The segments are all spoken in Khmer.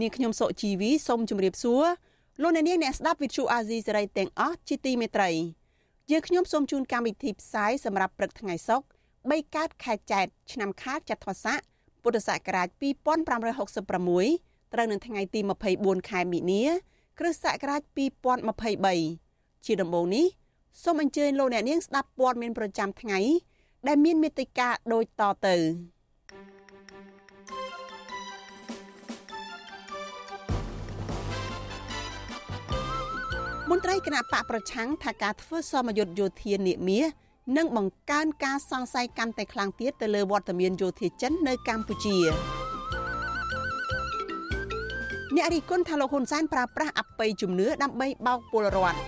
នាងខ្ញុំសុជីវីសូមជម្រាបសួរលោកអ្នកនាងអ្នកស្ដាប់ Vuthu Azizi Serai ទាំងអស់ជាទីមេត្រីយើងខ្ញុំសូមជូនកម្មវិធីផ្សាយសម្រាប់ព្រឹកថ្ងៃសុក្រ3កើតខែចែកឆ្នាំខាលចត្វាស័កពុទ្ធសករាជ2566ត្រូវនៅថ្ងៃទី24ខែមីនាគ្រិស្តសករាជ2023ជាដំបូងនេះសូមអញ្ជើញលោកអ្នកនាងស្ដាប់ព័ត៌មានប្រចាំថ្ងៃដែលមានមេត្តាដូចតទៅ មន្ត្រីគណៈបកប្រឆាំងថាការធ្វើសមយុទ្ធយោធានាមាសនិងបង្កើនការសង្ស័យកាន់តែខ្លាំងទៀតទៅលើវត្តមានយោធាចិននៅកម្ពុជាអ្នករិះគន់ថាលោកហ៊ុនសែនប្រើប្រាស់អបិយជំនឿដើម្បីបោកពលរដ្ឋ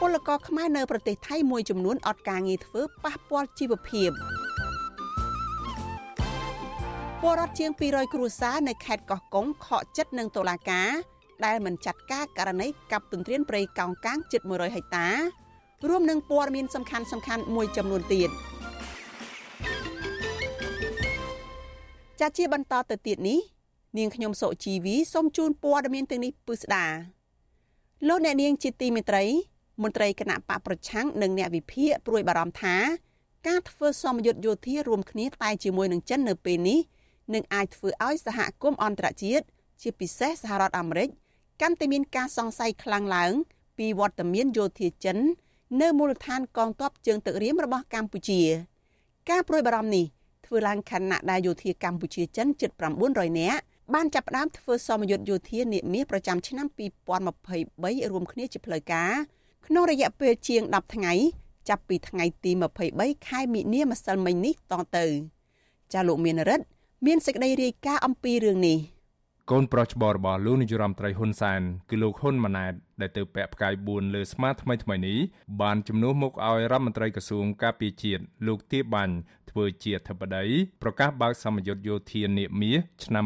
ពលករខ្មែរនៅប្រទេសថៃមួយចំនួនអត់ការងារធ្វើប៉ះពាល់ជីវភាពពលរដ្ឋជាង200គ្រួសារនៅខេត្តកោះកុងខកចិត្តនឹងតុលាការ ដែលមិនចាត់ការករណីកាប់ទន្ទ្រានព្រៃកោងកាងជិត100ហិកតារួមនឹងព័ត៌មានសំខាន់សំខាន់មួយចំនួនទៀតចាជាបន្តទៅទៀតនេះនាងខ្ញុំសុជីវីសូមជូនព័ត៌មានទាំងនេះពិស្ដាលោកអ្នកនាងជាទីមេត្រីមន្ត្រីគណៈបកប្រឆាំងនិងអ្នកវិភាគព្រួយបារម្ភថាការធ្វើសមយុទ្ធយោធារួមគ្នាតែជាមួយនឹងចិននៅពេលនេះនឹងអាចធ្វើឲ្យសហគមន៍អន្តរជាតិជាពិសេសសហរដ្ឋអាមេរិក កាន់តែមានការសង្ស័យខ្លាំងឡើង ពីវត្តមានយោធាចិន នៅមូលដ្ឋានកងទ័ពជើងទឹករៀមរបស់កម្ពុជា ការប្រួយបារម្ភនេះធ្វើឡើងខណៈដែលយោធាកម្ពុជាចិនជិត900នាក់បានចាប់ផ្ដើមធ្វើសមយុទ្ធយោធានាមាសប្រចាំឆ្នាំ2023រួមគ្នាជាផ្លូវការក្នុងរយៈពេលជាង10ថ្ងៃចាប់ពីថ្ងៃទី23ខែមិនិនាម្សិលមិញនេះតទៅ ចាលោកមានរិទ្ធមានសេចក្តីរាយការណ៍អំពីរឿងនេះ។ កូនប្រុសច្បងរបស់លោកនាយរដ្ឋមន្ត្រីហ៊ុនសែនគឺលោកហ៊ុនម៉ាណែតដែលទៅពាក់ផ្កាយ4លើស្មាថ្មីថ្មីនេះបានជំនួសមុខឲ្យរដ្ឋមន្ត្រីក្រសួងការពារជាតិលោកទាបាញ់ធ្វើជាអធិបតីប្រកាសបើកសមយុទ្ធយោធានាមាសឆ្នាំ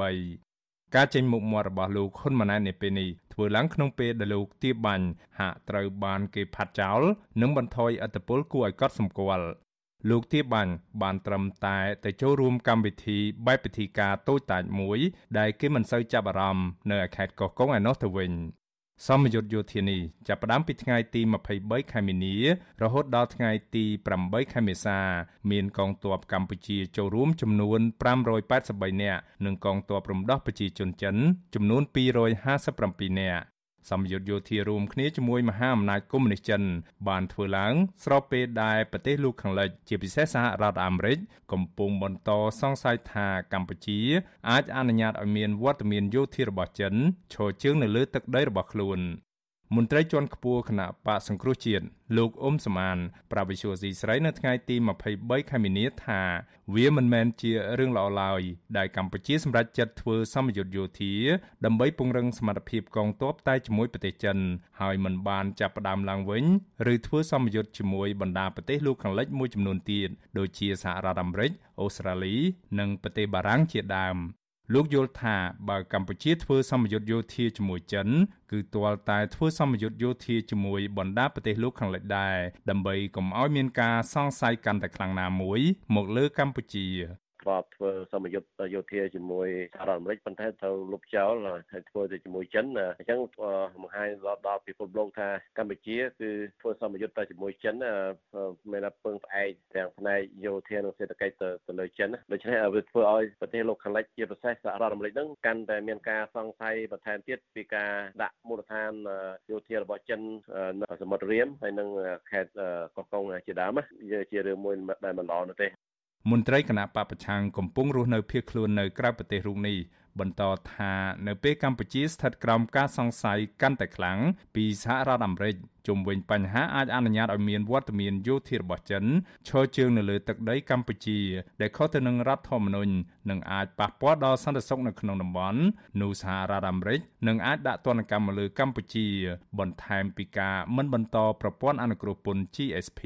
2023ការចេញមុខមាត់របស់លោកហ៊ុនម៉ាណែតនៅពេលនេះធ្វើឡើងក្នុងពេលដែលលោកទាបាញ់ហាក់ត្រូវបានគេផាត់ចោលនិងបន្ថយអធិបុលគួរឲ្យកត់សម្គាល់ លោកទាបាញ់បានត្រឹមតែទៅចូលរួមកម្មវិធីបែបពិធីការតូចតាចមួយ ដែលគេមិនសូវចាប់អារម្មណ៍នៅខេត្តកោះកុងឯណោះទៅវិញសមយុទ្ធយោធានេះចាប់ផ្ដើមពីថ្ងៃទី23ខែមីនា រហូតដល់ថ្ងៃទី8ខែមេសា មានកងទ័ពកម្ពុជាចូលរួមចំនួន583នាក់និងកងទ័ពរំដោះប្រជាជនចិនចំនួន257នាក់ សម្ពយុទ្ធយោធារួមគ្នាជាមួយមហាអំណាចកុម្មុយនីសចិន បានធ្វើឡើង ស្របពេលដែលប្រទេសលោកខាងលិច ជាពិសេសសហរដ្ឋអាមេរិកកំពុងបន្តសង្ស័យថាកម្ពុជា អាចអនុញ្ញាតឲ្យមានវត្តមានយោធារបស់ចិនឈរជើងនៅលើទឹកដីរបស់ខ្លួន មន្ត្រីជាន់ខ្ពស់គណៈបកសង្គ្រោះជាតិលោកអ៊ុំសមានប្រាវិសុយស៊ីស្រីនៅថ្ងៃទី23ខែមីនាថាវាមិនមែនជារឿងល្អឡើយដែលកម្ពុជាសម្រេចចិត្តធ្វើសម្ពយុទ្ធយោធាដើម្បីពង្រឹងសមត្ថភាពកងទ័ពតែជាមួយប្រទេសចិនហើយមិនបានចាប់ផ្ដើមឡើងវិញឬធ្វើសម្ពយុទ្ធជាមួយបណ្ដាប្រទេសលោកខាងលិចមួយចំនួនទៀតដូចជាសហរដ្ឋអាមេរិកអូស្ត្រាលី និងប្រទេសបារាំងជាដើម លោកយល់ថាបើកម្ពុជាធ្វើសម្ពយុទ្ធយោធាជាមួយចិន គឺទាល់តែធ្វើសម្ពយុទ្ធយោធាជាមួយបណ្ដាប្រទេសលោកខាងលិចដែរដើម្បីកុំឲ្យមានការសង្ស័យកាន់តែខ្លាំងណាមួយមកលើកម្ពុជា ធ្លាប់ធ្វើសមយុទ្ធយោធាជាមួយសហរដ្ឋអាមេរិកប៉ុន្តែត្រូវលុបចោលហើយធ្វើទៅជាមួយចិនអញ្ចឹងបង្ហាញដល់ពិភពលោកថាកម្ពុជាគឺធ្វើសមយុទ្ធតែជាមួយចិនមានតែពឹងផ្អែកទាំងផ្នែកយោធានិងសេដ្ឋកិច្ចទៅទៅលើចិនដូច្នេះវាធ្វើឲ្យប្រទេសលោកខាងលិចជាពិសេសសហរដ្ឋអាមេរិកហ្នឹងកាន់តែមានការសង្ស័យបន្ថែមទៀតពីការដាក់មូលដ្ឋានយោធារបស់ចិននៅសមុទ្ររៀមហើយនិងខេត្តកោះកុងជាដើមវាជារឿងមួយដែលមិនល្អនោះទេ មន្ត្រីគណៈបពប្រឆាំងកំពុងរស់នៅភៀសខ្លួននៅក្រៅប្រទេសរូបនេះបន្តថានៅពេលកម្ពុជាស្ថិតក្រោមការសង្ស័យកាន់តែខ្លាំងពីសហរដ្ឋអាមេរិក ជុំវិញបញ្ហាអាចអនុញ្ញាតឲ្យមានវត្តមានយោធារបស់ចិនឈរជើងនៅលើទឹកដីកម្ពុជា ដែលខុសទៅនឹងរដ្ឋធម្មនុញ្ញនិងអាចប៉ះពាល់ដល់សន្តិសុខនៅក្នុងតំបន់នោះសហរដ្ឋអាមេរិកនឹងអាចដាក់ទណ្ឌកម្មមកលើកម្ពុជា បន្ថែមពីការមិនបន្តប្រព័ន្ធអនុគ្រោះពន្ធ GSP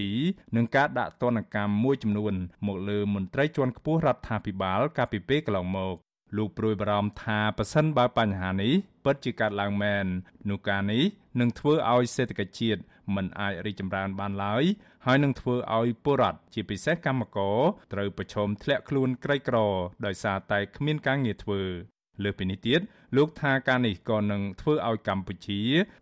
និងការដាក់ទណ្ឌកម្មមួយចំនួន មកលើមន្ត្រីជាន់ខ្ពស់រដ្ឋាភិបាលកាលពីពេលកន្លងមក លោកព្រួយបារម្ភថាប៉ះសិនបើបញ្ហានេះពិតជាកើតឡើងមែននោះការនេះនឹងធ្វើឲ្យសេដ្ឋកិច្ចជាតិមិនអាចរីកចម្រើនបានឡើយហើយនឹងធ្វើឲ្យពលរដ្ឋជាពិសេសកម្មករត្រូវប្រឈមធ្លាក់ខ្លួនក្រីក្រដោយសារតែគ្មានការងារធ្វើ លើសពីនេះទៀតលោកថាការនេះក៏នឹងធ្វើឲ្យកម្ពុជា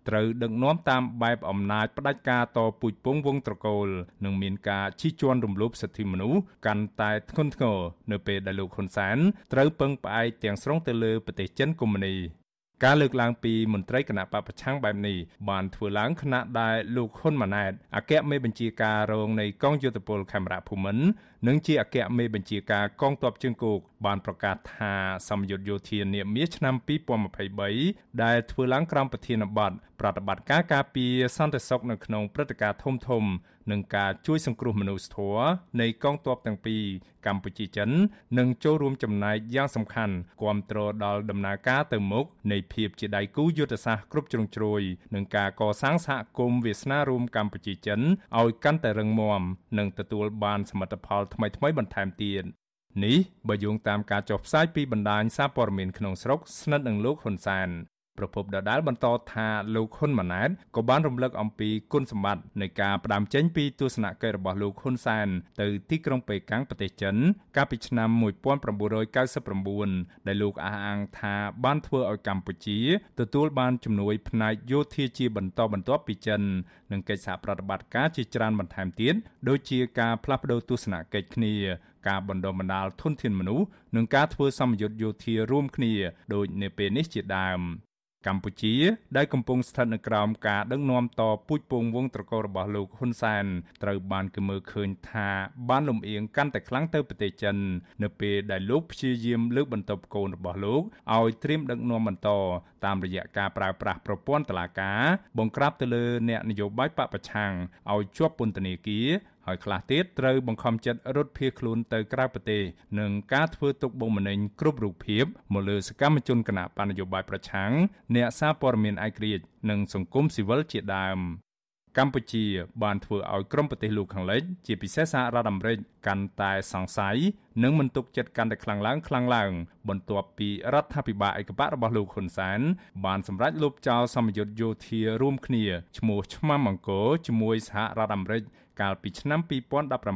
ត្រូវដឹកនាំតាមបែបអំណាចផ្ដាច់ការតពូជពងវងត្រកូលនិងមានការជិះជាន់រំលោភសិទ្ធិមនុស្សកាន់តែធ្ងន់ធ្ងរនៅពេលដែលលោកហ៊ុនសែនត្រូវពឹងផ្អែកទាំងស្រុងទៅលើប្រទេសចិនកុម្មុយនីការលើកឡើងពីមន្ត្រីគណៈបពប្រឆាំងបែបនេះបានធ្វើឡើងខណៈដែលលោកហ៊ុនម៉ាណែតអគ្គមេបញ្ជាការរងនៃកងយោធពលខេមរៈភូមិន្ទនិងជាអគ្គមេបញ្ជាការកងទ័ពជើងគោកបានប្រកាសថាសម្យុទ្ធយោធានាមាសឆ្នាំ2023ដែលធ្វើឡើងក្រោមប្រធានបទប្រតិបត្តិការការពារសន្តិសុខនៅក្នុងព្រឹត្តិការណ៍ធំធំនិងការជួយសង្គ្រោះមនុស្សធម៌នៃកងទ័ពទាំងពីរកម្ពុជាចិននឹងចូលរួមចំណែកយ៉ាងសំខាន់គ្រប់គ្រងដល់ដំណើរការទៅមុខនៃភាពជាដៃគូយុទ្ធសាស្ត្រគ្រប់ជ្រុងជ្រោយនិងការកសាងសហគមន៍វាសនារួមកម្ពុជាចិនឲ្យកាន់តែរឹងមាំនិងទទួលបានសមិទ្ធផលថ្មីៗបន្ថែមទៀតនេះបើយោងតាមការចុះផ្សាយពីបណ្ដាញសារព័ត៌មានក្នុងស្រុកស្និទ្ធនឹងលោកហ៊ុនសែន ប្រពន្ធដដាលបន្តថាលោកហ៊ុនម៉ាណែតក៏បានរំលឹកអំពីគុណសម្បត្តិនៃការផ្ដាំចេញពីទស្សនកិច្ចរបស់លោកហ៊ុនសែនទៅទីក្រុងប៉េកាំងប្រទេសចិន កាលពីឆ្នាំ1999ដែលលោកអះអាងថាបានធ្វើឲ្យកម្ពុជាទទួលបានជំនួយផ្នែកយោធាជាបន្តបន្ទាប់ពីចិននិងកិច្ចសហប្រតិបត្តិការជាច្រើនបន្ថែមទៀតដូចជាការផ្លាស់ប្តូរទស្សនកិច្ចគ្នាការបណ្ដុះបណ្ដាលធនធានមនុស្សនិងការធ្វើសម្ពយុទ្ធយោធារួមគ្នាដូចនៅពេលនេះជាដើម កម្ពុជាដែលកំពុងស្ថិតនៅក្រោមការដឹកនាំតពូជពងវងត្រកូលរបស់លោកហ៊ុនសែនត្រូវបានគេមើលឃើញថាបានលំអៀងកាន់តែខ្លាំងទៅប្រទេសចិន នៅពេលដែលលោកព្យាយាមលើកបន្ទប់កូនរបស់លោកឲ្យត្រៀមដឹកនាំបន្តតាមរយៈការប្រើប្រាស់ប្រព័ន្ធតុលាការបង្ក្រាបទៅលើអ្នកនយោបាយបពប្រឆាំងឲ្យជាប់ពន្ធនាគារ ហើយខ្លះទៀតត្រូវបង្ខំចិត្តរត់ភៀសខ្លួនទៅក្រៅប្រទេសនិងការធ្វើទុកបុកម្នេញគ្រប់រូបភាពមកលើសកម្មជនគណៈបញ្ញយោបាយប្រឆាំងអ្នកសារព័ត៌មានឯករាជ្យនិងសង្គមស៊ីវិលជាដើមកម្ពុជាបានធ្វើឲ្យក្រុមប្រទេសលោកខាងលិចជាពិសេសសហរដ្ឋអាមេរិកកាន់តែសង្ស័យនិងមិនទុកចិត្តកាន់តែខ្លាំងឡើងខ្លាំងឡើង បន្ទាប់ពីរដ្ឋាភិបាលឯកបៈរបស់លោកហ៊ុនសែនបានសម្រេចលុបចោលសម្ពយុទ្ធយោធារួមគ្នាឈ្មោះឆ្មាំអង្គរជាមួយសហរដ្ឋអាមេរិក កាលពីឆ្នាំ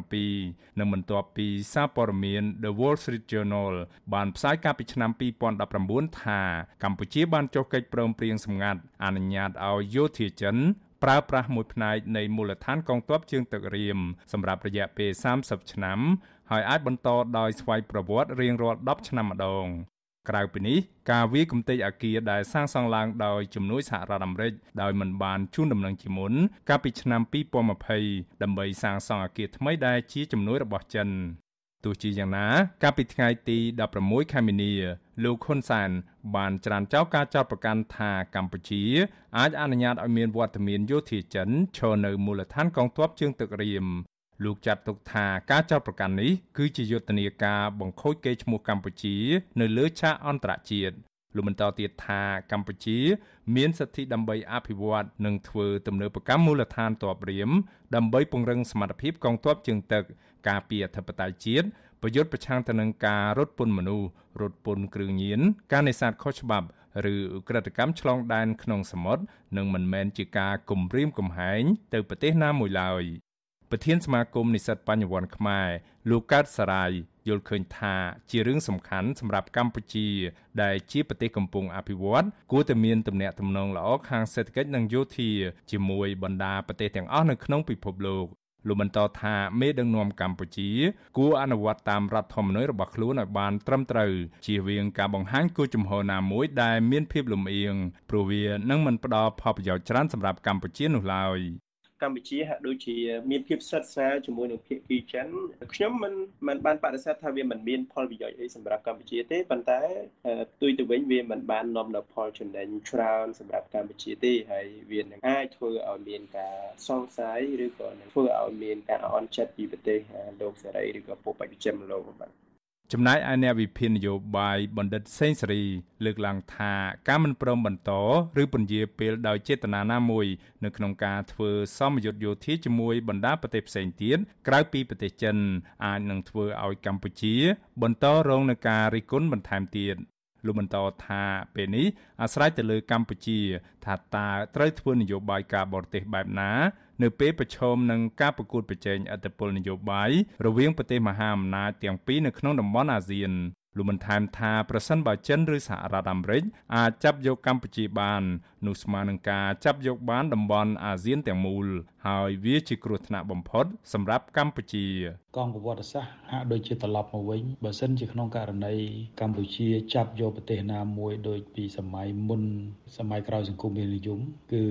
2017និងបន្ទាប់ពីសារព័ត៌មាន The Wall Street Journal បានផ្សាយកាលពីឆ្នាំ2019ថាកម្ពុជាបានចុះកិច្ចព្រមព្រៀងសម្ងាត់អនុញ្ញាតឲ្យយោធាចិនប្រើប្រាស់មួយផ្នែកនៃមូលដ្ឋានកងទ័ពជើងទឹករៀមសម្រាប់រយៈពេល30ឆ្នាំហើយអាចបន្តដោយស្វ័យប្រវត្តិរៀងរាល់10ឆ្នាំម្ដង ក្រៅពីនេះការវាយគំទេចអាគារដែលសាងសង់ឡើងដោយជំនួយសហរដ្ឋអាមេរិកដោយមិនបានជូនដំណឹងជាមុនកាលពីឆ្នាំ2020ដើម្បីសាងសង់អាគារថ្មីដែលជាជំនួយរបស់ចិនទោះជាយ៉ាងណា កាលពីថ្ងៃទី16ខែមីនាលោកហ៊ុនសែនបានច្រានចោលការចោទប្រកាន់ថាកម្ពុជាអាចអនុញ្ញាតឲ្យមានវត្តមានយោធាចិនឈរនៅមូលដ្ឋានកងទ័ពជើងទឹករៀម លោកចាត់ទុកថាការចោទប្រកាន់នេះគឺជាយុទ្ធនាការបង្ខូចកេរ្តិ៍ឈ្មោះកម្ពុជា នៅលើឆាកអន្តរជាតិលោកបន្តទៀតថាកម្ពុជា មានសិទ្ធិដើម្បីអភិវឌ្ឍនិងធ្វើទំនើបកម្មមូលដ្ឋានទ័ពរៀមដើម្បីពង្រឹងសមត្ថភាពកងទ័ពជើងទឹក ការពារអធិបតេយ្យជាតិប្រយុទ្ធប្រឆាំងទៅនឹងការរត់ពន្ធមនុស្សរត់ពន្ធគ្រឿងញៀនការនេសាទខុសច្បាប់ឬក្រិតកម្មឆ្លងដែនក្នុងសមុទ្រនិងមិនមែនជាការគំរាមកំហែងទៅប្រទេសណាមួយឡើយ ប្រធានសមាគមនិស្សិតបញ្ញវន្តខ្មែរលោកកើតសរាយយល់ឃើញថាជារឿងសំខាន់សម្រាប់កម្ពុជា ដែលជាប្រទេសកំពុងអភិវឌ្ឍគួរតែមានទំនាក់ទំនងល្អខាងសេដ្ឋកិច្ចនិងយោធាជាមួយបណ្ដាប្រទេសទាំងអស់នៅក្នុងពិភពលោកលោកបន្តថាមេដឹកនាំកម្ពុជា គួរអនុវត្តតាមរដ្ឋធម្មនុញ្ញរបស់ខ្លួនឲ្យបានត្រឹមត្រូវជៀសវាងការបង្ហាញគោលជំហរណាមួយដែលមានភាពលំអៀងព្រោះវានឹងមិនផ្ដល់ផលប្រយោជន៍ច្រើនសម្រាប់កម្ពុជានោះឡើយ កម្ពុជាហាក់ដូចជាមានភាពស្និទ្ធស្នាលជាមួយនឹងភាគីចិនខ្ញុំមិនមិនបានបដិសេធថាវាមិនមានផលប្រយោជន៍អីសម្រាប់កម្ពុជាទេប៉ុន្តែផ្ទុយទៅវិញវាមិនបាននាំដល់ផលចំណេញច្រើនសម្រាប់កម្ពុជាទេហើយវានឹងអាចធ្វើឲ្យមានការសង្ស័យឬក៏នឹងធ្វើឲ្យមានការអន់ចិត្តពីប្រទេសលោកសេរីឬក៏ពួកបព្វជិមលោកបាទ ចំណែកឯអ្នកវិភាគនយោបាយបណ្ឌិតសេងសេរី លើកឡើងថាការមិនព្រមបន្តឬពន្យាពេលដោយចេតនាណាមួយនៅក្នុងការធ្វើសមយុទ្ធយោធាជាមួយបណ្ដាប្រទេសផ្សេងទៀតក្រៅពីប្រទេសចិន អាចនឹងធ្វើឲ្យកម្ពុជា បន្តរងនឹងការរិះគន់បន្ថែមទៀតលោកបន្តថាពេលនេះអាស្រ័យទៅលើកម្ពុជា ថាតើត្រូវធ្វើនយោបាយការបរទេសបែបណា នៅពេលប្រឈមនឹងការប្រកួតប្រជែងឥទ្ធិពលនយោបាយរវាងប្រទេសមហាអំណាចទាំងពីរនៅក្នុងតំបន់អាស៊ាន លោកបានថែមថាប្រសិនបើចិនឬសហរដ្ឋអាមេរិកអាចចាប់យកកម្ពុជាបាននោះស្មើនឹងការចាប់យកបានតំបន់អាស៊ានទាំងមូល ហើយវាជាគ្រោះថ្នាក់បំផុត សម្រាប់កម្ពុជា កងប្រវត្តិសាស្ត្រហាក់ដូចជាត្រឡប់មកវិញបើសិនជាក្នុងករណីកម្ពុជាចាប់យកប្រទេសណាមួយដូចពីសម័យមុនសម័យក្រោយសង្គមរាជនិយមគឺ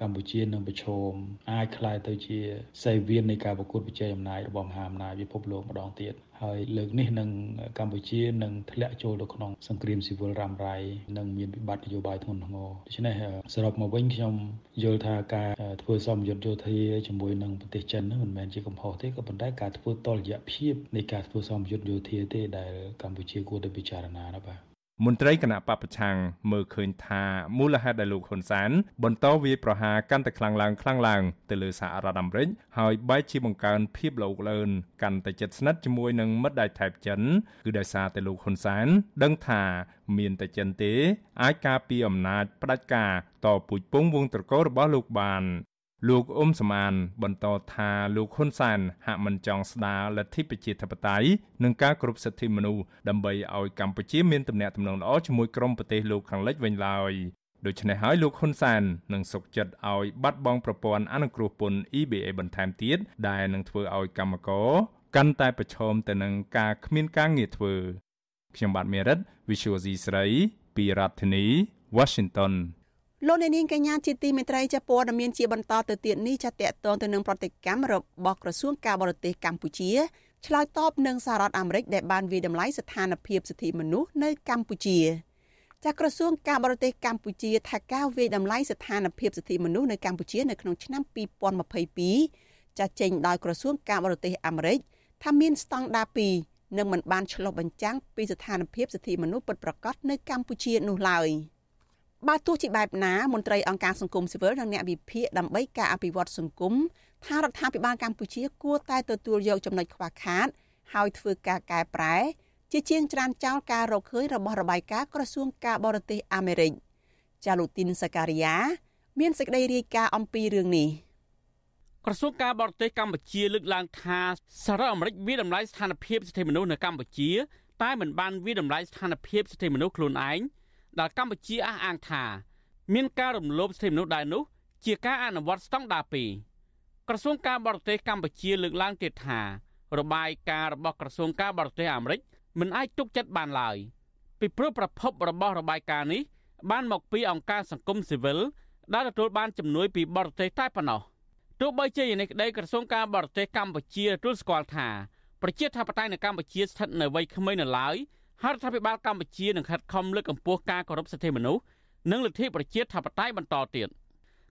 កម្ពុជានឹងប្រឈមអាចក្លាយទៅជាសេវៀននៃការប្រកួតប្រជែងអំណាចរបស់មហាអំណាចពិភពលោកម្ដងទៀត ហើយលើកនេះនឹងកម្ពុជានឹងធ្លាក់ចូលទៅក្នុងសង្គ្រាមស៊ីវិលរ៉ាំរ៉ៃនិងមានវិបត្តិនយោបាយធ្ងន់ធ្ងរដូច្នេះសរុបមកវិញខ្ញុំយល់ថាការធ្វើសមយុទ្ធយោធាជាមួយនឹងប្រទេសចិនមិនមែនជាកំហុសទេក៏ប៉ុន្តែការធ្វើតលយៈភាពនៃការធ្វើសមយុទ្ធយោធាទេដែលកម្ពុជាគួរតែពិចារណាណាបាទ មន្ត្រីគណៈបពប្រឆាំងមើលឃើញថាមូលហេតុដែលលោកហ៊ុនសែនបន្តវាប្រហារកាន់តែខ្លាំងឡើងខ្លាំងឡើងទៅលើសហរដ្ឋអាមេរិកហើយបែរជាបង្កើនភាពលោកលឿនកាន់តែជិតស្និទ្ធជាមួយនឹងមិត្តដៃថៃចិនគឺដោយសារតែលោកហ៊ុនសែនដឹងថាមានតែចិនទេ អាចការពារអំណាចផ្ដាច់ការតពូជពងវងត្រកូលរបស់លោកបាន លោកអ៊ុំសំអាន បន្តថាលោកហ៊ុនសែនហាក់មិនចង់ស្ដារលទ្ធិប្រជាធិបតេយ្យនិងការគោរពសិទ្ធិមនុស្សដើម្បីឲ្យកម្ពុជាមានទំនាក់ទំនងល្អជាមួយក្រុមប្រទេសលោកខាងលិចវិញឡើយដូច្នេះហើយលោកហ៊ុនសែននឹងសុកចិត្តឲ្យបាត់បង់ប្រព័ន្ធអនុគ្រោះពន្ធ EBA បន្ថែមទៀតដែលនឹងធ្វើឲ្យកម្មករកាន់តែប្រឈមទៅនឹងការគ្មានការងារធ្វើខ្ញុំបាទមេរិត Visual C ស្រីពីរដ្ឋធានី Washington លោកអ្នកនាងកញ្ញាជាទីមេត្រីចាព័ត៌មានជាបន្តទៅទៀតនេះចាតកតងទៅនឹងប្រតិកម្មរបស់ក្រសួងការបរទេសកម្ពុជាឆ្លើយតបនឹងសហរដ្ឋអាមេរិកដែលបានវាយតម្លៃស្ថានភាពសិទ្ធិមនុស្សនៅកម្ពុជាចាក្រសួងការបរទេសកម្ពុជាថាការវាយតម្លៃស្ថានភាពសិទ្ធិមនុស្សនៅកម្ពុជានៅក្នុងឆ្នាំ2022ចាចេញដោយក្រសួងការបរទេសអាមេរិកថាមានស្តង់ដារ2និងមិនបានឆ្លុះបញ្ចាំងពីស្ថានភាពសិទ្ធិមនុស្សពិតប្រាកដនៅកម្ពុជានោះឡើយ។ បើទោះជាបែបណាមន្ត្រីអង្គការសង្គមស៊ីវិលនិងអ្នកវិភាគដើម្បីការអភិវឌ្ឍសង្គមថារដ្ឋាភិបាលកម្ពុជាគួរតែទទួលយកចំណុចខ្វះខាត ហើយធ្វើការកែប្រែ ជាជាងច្រានចោលការរកឃើញរបស់របាយការណ៍ក្រសួងការបរទេសអាមេរិកចាលូទីនសការីយ៉ាមានសេចក្តីរាយការណ៍អំពីរឿងនេះក្រសួងការបរទេសកម្ពុជាលើកឡើងថាសហរដ្ឋអាមេរិកវាតម្លៃស្ថានភាពសិទ្ធិមនុស្សនៅកម្ពុជា តែមិនបានវាតម្លៃស្ថានភាពសិទ្ធិមនុស្សខ្លួនឯង ដែលកម្ពុជាអះអាងថាមានការរំលោភសិទ្ធិមនុស្សដែរនោះជាការអនុវត្តស្តង់ដារ2ក្រសួងការបរទេសកម្ពុជាលើកឡើងទៀតថារបាយការណ៍របស់ក្រសួងការបរទេសអាមេរិកមិនអាចទុកចិត្តបានឡើយពីព្រោះប្រភពរបស់របាយការណ៍នេះបានមកពីអង្គការសង្គមស៊ីវិលដែលទទួលបានជំនួយពីបរទេសតែប៉ុណ្ណោះទោះបីជាយ៉ាងនេះក្តីក្រសួងការបរទេសកម្ពុជាទទួលស្គាល់ថាប្រជាធិបតេយ្យនៅកម្ពុជាស្ថិតនៅវ័យក្មេងនៅឡើយ ហើយរដ្ឋាភិបាលកម្ពុជានឹងខិតខំលើកកម្ពស់ការគោរពសិទ្ធិមនុស្សនិងលទ្ធិប្រជាធិបតេយ្យបន្តទៀត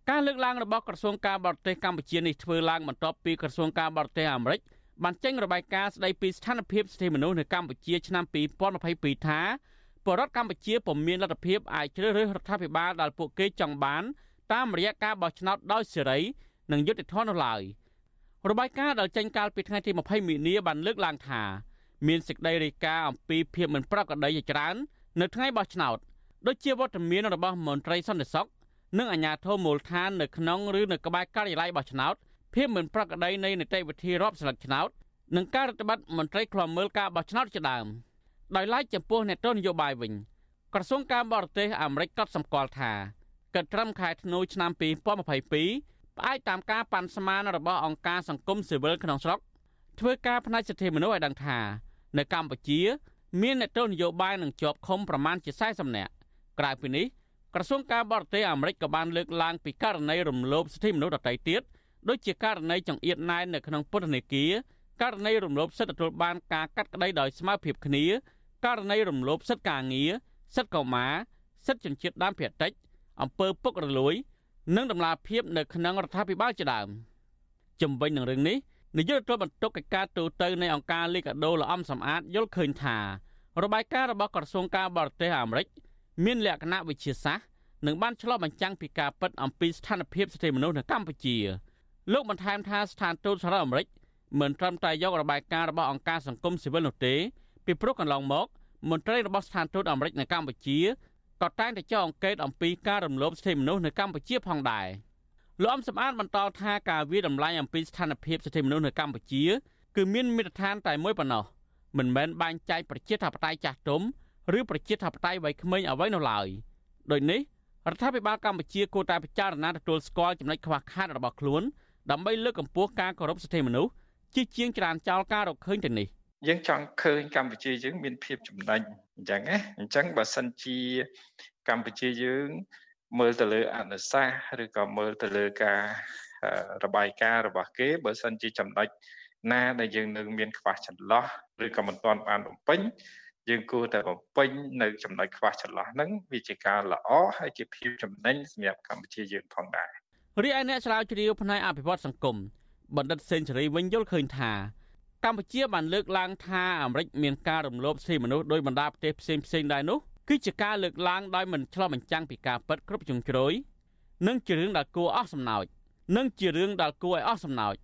ការលើកឡើងរបស់ក្រសួងការបរទេសកម្ពុជានេះធ្វើឡើងបន្ទាប់ពីក្រសួងការបរទេសអាមេរិកបានចេញរបាយការណ៍ស្តីពីស្ថានភាពសិទ្ធិមនុស្សនៅកម្ពុជាឆ្នាំ2022ថាបរដ្ឋកម្ពុជាពុំមានលទ្ធភាពអាចជ្រើសរើសរដ្ឋាភិបាលដែលពួកគេចង់បាន តាមរយៈការបោះឆ្នោតដោយសេរីនិងយុត្តិធម៌នោះឡើយរបាយការណ៍ដែលចេញកាលពីថ្ងៃទី20មីនាបានលើកឡើងថា មានសេចក្តីរាយការណ៍អំពីភាពមិនប្រក្រតីជាច្រើន នៅថ្ងៃបោះឆ្នោតដូចជាវត្តមានរបស់មន្ត្រីសន្តិសុខនិងអាជ្ញាធរមូលដ្ឋាននៅក្នុងឬនៅក្បែរការិយាល័យបោះឆ្នោតភាពមិនប្រក្រតីនៃនីតិវិធីរាប់ស្លឹកឆ្នោតនិងការរដ្ឋបတ်មន្ត្រីខ្លំមើលការបោះឆ្នោតជាដើមដោយឡែកចំពោះអ្នកទស្សនយោបាយវិញក្រសួងការបរទេសអាមេរិកក៏សម្គាល់ថាកិត្តិត្រឹមខែធ្នូឆ្នាំ2022ផ្អែកតាមការប៉ាន់ស្មានរបស់អង្គការសង្គមស៊ីវិលក្នុងស្រុកធ្វើការផ្នែកសិទ្ធិមនុស្សឲ្យដឹងថា នៅកម្ពុជា មានអ្នកទស្សនយោបាយនឹងជាប់ឃុំប្រមាណជា40នាក់ក្រៅពីនេះក្រសួងការបរទេសអាមេរិកក៏បានលើកឡើងពីករណីរំលោភសិទ្ធិមនុស្សដទៃទៀតដូចជាករណីចង្អៀតណែននៅក្នុងពន្ធនាគារករណីរំលោភសិទ្ធិទទួលបានការកាត់ក្តីដោយស្មើភាពគ្នាករណីរំលោភសិទ្ធិការងារសិទ្ធិកុមារសិទ្ធិជនជាតិដើមភាគតិចអំពើពុករលួយ និងដំណាភាពនៅក្នុងរដ្ឋាភិបាលជាដើមជំវិញនឹងរឿងនេះ នាយករដ្ឋមន្ត្រីកិច្ចការទូតទៅនៃអង្គការលីកាដូលំសំអាតយល់ឃើញថារបាយការណ៍របស់ក្រសួងការបរទេសអាមេរិកមានលក្ខណៈវិជាសាស្ត្រនិងបានឆ្លុះបញ្ចាំងពីការពិតអំពីស្ថានភាពសិទ្ធិមនុស្សនៅកម្ពុជាលោកបន្ថែមថាស្ថានទូតសហរដ្ឋអាមេរិកមិនត្រឹមតែយករបាយការណ៍របស់អង្គការសង្គមស៊ីវិលនោះទេពីព្រោះកន្លងមកមន្ត្រីរបស់ស្ថានទូតអាមេរិកនៅកម្ពុជាក៏តែងតែចុះអង្កេតអំពីការរំលោភសិទ្ធិមនុស្សនៅកម្ពុជាផងដែរ លោកអំសំអាតបន្តថាការវិតម្លៃអំពីស្ថានភាពសិទ្ធិមនុស្សនៅកម្ពុជា គឺមានមាត្រដ្ឋានតែមួយប៉ុណ្ណោះមិនមែនបែងចែកប្រជាធិបតេយ្យចាស់ទុំឬប្រជាធិបតេយ្យវ័យក្មេងអ្វីនោះឡើយដូចនេះរដ្ឋាភិបាលកម្ពុជាគួរតែពិចារណាទទួលស្គាល់ចំណុចខ្វះខាតរបស់ខ្លួនដើម្បីលើកកម្ពស់ការគោរពសិទ្ធិមនុស្សជាជាងច្រានចោលការរកឃើញទៅនេះយើងចង់ឃើញកម្ពុជាយើងមានភាពចំណេញអញ្ចឹងណាអញ្ចឹងបើសិនជាកម្ពុជាយើង មើលទៅលើអនុសាសន៍ឬក៏មើលទៅលើការរបាយការណ៍របស់គេបើសិនជាចំណុចណាដែលយើងនៅមានខ្វះចន្លោះឬក៏មិនទាន់បានបំពេញយើងគួរតែបំពេញនៅចំណុចខ្វះចន្លោះហ្នឹងវាជាការល្អហើយជាភាពចំណេញសម្រាប់កម្ពុជាយើងផងដែររីឯអ្នកស្រាវជ្រាវផ្នែកអភិវឌ្ឍសង្គមបណ្ឌិតសេនស៊ូរីវិញយល់ឃើញថាកម្ពុជាបានលើកឡើងថាអាមេរិកមានការរំលោភសិទ្ធិមនុស្សដោយបណ្ដាប្រទេសផ្សេងផ្សេងដែរនោះ គឺជាការលើកឡើងដោយមិនឆ្លុះបញ្ចាំងពីការពិតគ្រប់ជ្រុងជ្រោយនិងជារឿងដែលគួរអស់សំណោចនិងជារឿងដែលគួរឲ្យអស់សំណោច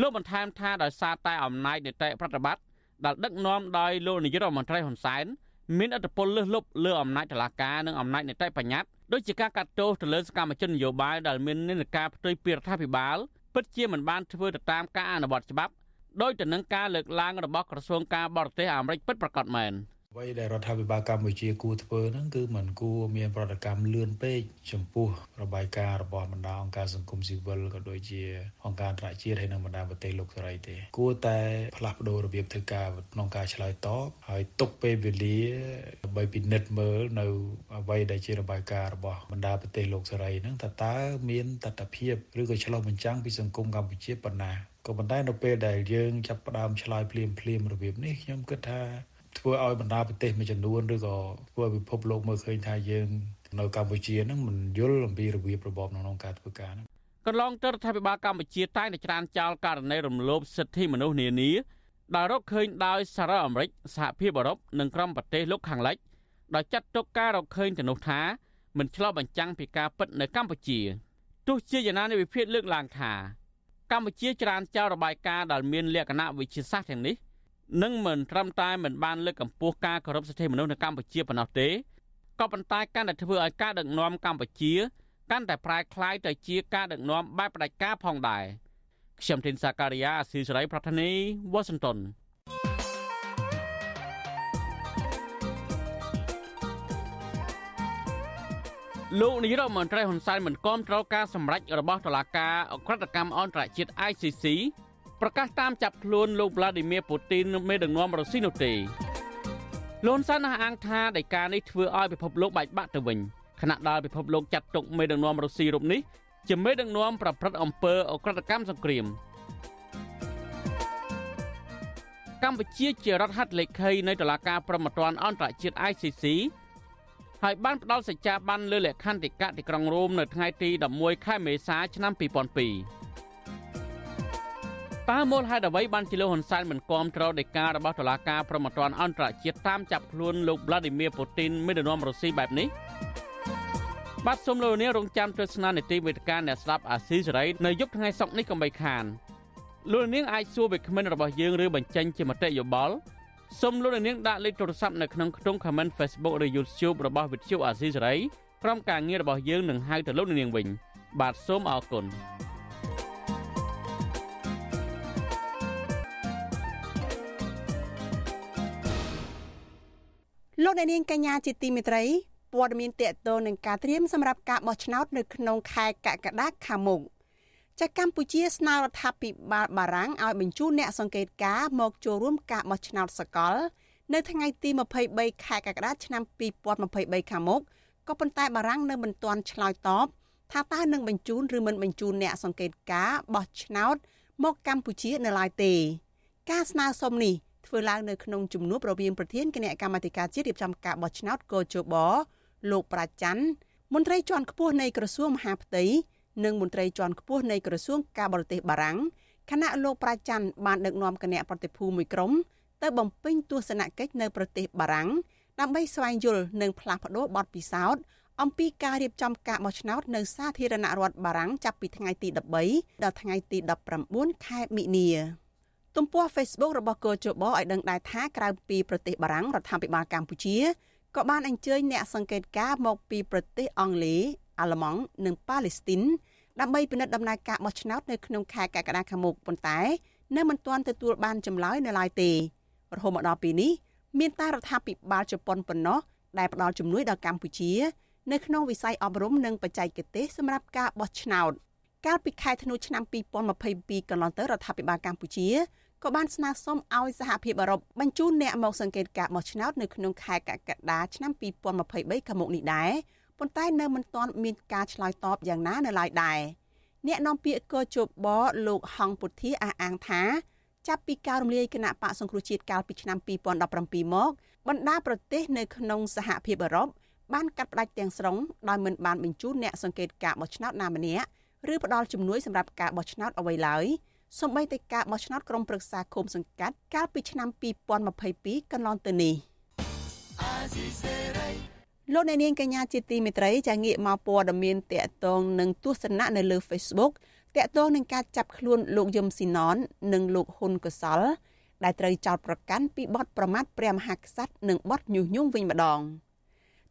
លោកបន្ថែមថាដោយសារតែអំណាចនីតិប្រតិបត្តិដែលដឹកនាំដោយលោកនាយករដ្ឋមន្ត្រីហ៊ុនសែនមានឥទ្ធិពលលើសលប់លើអំណាចតុលាការនិងអំណាចនីតិបញ្ញត្តិដូចជាការកាត់ទោសទៅលើសកម្មជននយោបាយដែលមាននិន្នាការផ្ទុយពីរដ្ឋាភិបាលពិតជាមិនបានធ្វើទៅតាមការអនុវត្តច្បាប់ដោយទៅនឹងការលើកឡើងរបស់ក្រសួងការបរទេសអាមេរិកពិតប្រាកដមែន។ អ្វីដែលរដ្ឋាភិបាលកម្ពុជាគួរធ្វើហ្នឹងគឺมันគួរមានប្រតិកម្មលឿនពេកចំពោះរបាយការណ៍របស់បណ្ដាអង្គការសង្គមស៊ីវិលក៏ដូចជាអង្គការអន្តរជាតិហើយនិងបណ្ដាប្រទេសលោកសេរីទេ គួរតែផ្លាស់ប្ដូររបៀបធ្វើការក្នុងការឆ្លើយតបហើយទុកពេលវេលាដើម្បីពិនិត្យមើលនៅអ្វីដែលជារបាយការណ៍របស់បណ្ដាប្រទេសលោកសេរីហ្នឹងតើតើមានតថភាពឬក៏ឆ្លុះបញ្ចាំងពីសង្គមកម្ពុជាប៉ុណ្ណាក៏ប៉ុន្តែនៅពេលដែលយើងចាប់ផ្ដើមឆ្លើយភ្លាមភ្លាមរបៀបនេះខ្ញុំគិតថា ធ្វើឲ្យបណ្ដាប្រទេសមួយចំនួនឬក៏ធ្វើឲ្យពិភពលោកមើលឃើញថាយើងនៅកម្ពុជាហ្នឹងមិនយល់អំពីរបៀបរបបក្នុងការធ្វើការហ្នឹងកន្លងទៅរដ្ឋាភិបាលកម្ពុជាតែងតែច្រានចោលករណីរំលោភសិទ្ធិមនុស្សនានាដែលរកឃើញដោយសារ៉ាអាមេរិកសហភាពអឺរ៉ុបនិងក្រុមប្រទេសលោកខាងលិចដោយចាត់ទុកការរកឃើញទៅនោះថាមិនឆ្លោះបញ្ចាំងពីការពិតនៅកម្ពុជាទោះជាយ៉ាងណានៃវិភាគលើកឡើងថាកម្ពុជាច្រានចោលរបាយការណ៍ដែលមានលក្ខណៈវិជាសាស្ត្រទាំងនេះ និងមិនត្រឹមតែមិនបានលើកកម្ពស់ការគោរពសិទ្ធិមនុស្សនៅកម្ពុជាប៉ុណ្ណោះទេក៏ប៉ុន្តែកាន់តែធ្វើឲ្យការដឹកនាំកម្ពុជាកាន់តែប្រែក្លាយទៅជាការដឹកនាំបែបផ្ដាច់ការផងដែរខ្ញុំធីនសាការីយ៉ាអស៊ីសេរីប្រធានីវ៉ាស៊ីនតោនលោកនាយរដ្ឋមន្ត្រីហ៊ុនសែនមិនគាំទ្រការសម្រេចរបស់តុលាការអក្រិតកម្មអន្តរជាតិ ICC ប្រកាសតាមចាប់ខ្លួនលោក Vladimir Putin មេដឹកនាំរុស្ស៊ីនោះទេលោកសានអះអាងថាដីកានេះធ្វើឲ្យពិភពលោកបែកបាក់ទៅវិញខណៈដែលពិភពលោកចាត់ទុកមេដឹកនាំរុស្ស៊ីរូបនេះជាមេដឹកនាំប្រព្រឹត្តអំពើអក្រិតកម្មសង្គ្រាមកម្ពុជាជារដ្ឋហត្ថលេខីនៃតុលាការប្រំពន្ធអន្តរជាតិ ICC ហើយបានផ្ដល់សច្ចាប័នលើលក្ខន្តិកៈទីក្រុងរ៉ូមនៅថ្ងៃទី11ខែមេសាឆ្នាំ2002 តើមូលហេតុអ្វីបានជាលោកហ៊ុនសែនមិនគាំទ្រដីការបស់តុលាការប្រំពន្ធអន្តរជាតិតាមចាប់ខ្លួនលោក Vladimir Putin មេដឹកនាំរុស្ស៊ីបែបនេះបាទសូមលោកនាងរងចាំទស្សនានីតិវេទិកាអ្នកស្ដាប់អាស៊ីសេរីនៅយប់ថ្ងៃសុក្រនេះកុំបីខានលោកនាងអាចសួរវាគ្មិនរបស់យើងឬបញ្ចេញជាមតិយោបល់សូមលោកនាងដាក់លេខទូរស័ព្ទនៅក្នុងខ្ទង់ comment Facebook ឬ YouTube របស់វិទ្យុអាស៊ីសេរីក្រុមការងាររបស់យើងនឹងហៅទៅលោកនាងវិញបាទសូមអរគុណ លោកអ្នកនាងកញ្ញាជាទីមេត្រីព័ត៌មានតកតលនឹងការត្រៀមសម្រាប់ការបោះឆ្នោតនៅក្នុងខែកក្កដាខាងមុខចាកម្ពុជាស្នើរដ្ឋាភិបាលបារាំងឲ្យបញ្ជូនអ្នកសង្កេតការណ៍មកចូលរួមការបោះឆ្នោតសកល នៅថ្ងៃទី23ខែកក្កដាឆ្នាំ2023ខាងមុខក៏ប៉ុន្តែបារាំងនៅមិនទាន់ឆ្លើយតបថាតើនឹងបញ្ជូនឬមិនបញ្ជូនអ្នកសង្កេតការបោះឆ្នោតមកកម្ពុជានៅឡើយទេ ការស្នើសុំនេះ ធ្វើឡើងនៅក្នុងជំនួបរវាងប្រធានគណៈកម្មាធិការជាតិរៀបចំការបោះឆ្នោតកោជបលោកប្រាច័ន្ទមន្ត្រីជាន់ខ្ពស់នៃក្រសួងមហាផ្ទៃនិងមន្ត្រីជាន់ខ្ពស់នៃក្រសួងការបរទេសបារាំងគណៈលោកប្រាច័ន្ទបានដឹកនាំគណៈប្រតិភូមួយក្រុមទៅបំពេញទស្សនកិច្ចនៅប្រទេសបារាំងដើម្បីស្វែងយល់និងផ្លាស់ប្តូរបទពិសោធន៍អំពីការរៀបចំការបោះឆ្នោតនៅសាធារណរដ្ឋបារាំងចាប់ពីថ្ងៃទី13ដល់ថ្ងៃទី19ខែមិនិនា ទំព័រ Facebook របស់កោជបឲ្យដឹងដែរថាក្រៅពីប្រទេសបារាំងរដ្ឋាភិបាលកម្ពុជាក៏បានអញ្ជើញអ្នកសង្កេតការណ៍មកពីប្រទេសអង់គ្លេសអាល្លឺម៉ង់និងប៉ាឡេស្ទីនដើម្បីពិនិត្យដំណើរការបោះឆ្នោតនៅក្នុងខែកក្កដាខាងមុខប៉ុន្តែនៅមិនទាន់ទទួលបានចម្លើយនៅឡើយទេរហូតមកដល់ពេលនេះមានតែរដ្ឋាភិបាលជប៉ុនប៉ុណ្ណោះដែលផ្ដល់ជំនួយដល់កម្ពុជា នៅក្នុងវិស័យអប់រំនិងបច្ចេកទេសសម្រាប់ការបោះឆ្នោត កាលពីខែធ្នូឆ្នាំ2022កន្លងទៅរដ្ឋាភិបាលកម្ពុជាក៏បានស្នើសុំឲ្យសហភាពអឺរ៉ុបបញ្ជូនអ្នកមកសង្កេតការបោះឆ្នោតនៅក្នុងខែកក្កដាឆ្នាំ2023ខាងមុខនេះដែរប៉ុន្តែនៅមិនទាន់មានការឆ្លើយតបយ៉ាងណានៅឡើយដែរអ្នកនាំពាក្យកោជបលោកហងពុធាអះអាងថាចាប់ពីការរំលាយគណៈបកសង្គ្រោះជាតិកាលពីឆ្នាំ2017មកបណ្ដាប្រទេសនៅក្នុងសហភាពអឺរ៉ុបបានកាត់ផ្តាច់ទាំងស្រុងដោយមិនបានបញ្ជូនអ្នកសង្កេតការបោះឆ្នោតណាម្នាក់ ឬផ្ដល់ជំនួយសម្រាប់ការបោះឆ្នោតអ្វីឡើយសូម្បីតែការបោះឆ្នោតក្រុមប្រឹក្សាឃុំសង្កាត់កាលពីឆ្នាំ2022កន្លងទៅនេះលោកអ្នកនាងកញ្ញាជាទីមេត្រីចាងាកមកព័ត៌មានតកតងនឹងទស្សនៈនៅលើ Facebook តកតងនឹងការចាប់ខ្លួនលោកយឹមស៊ីណននិងលោកហ៊ុនកសល ដែលត្រូវចោទប្រកាន់ពីបទប្រមាថព្រះមហាក្សត្រនិងបទញុះញង់វិញម្ដង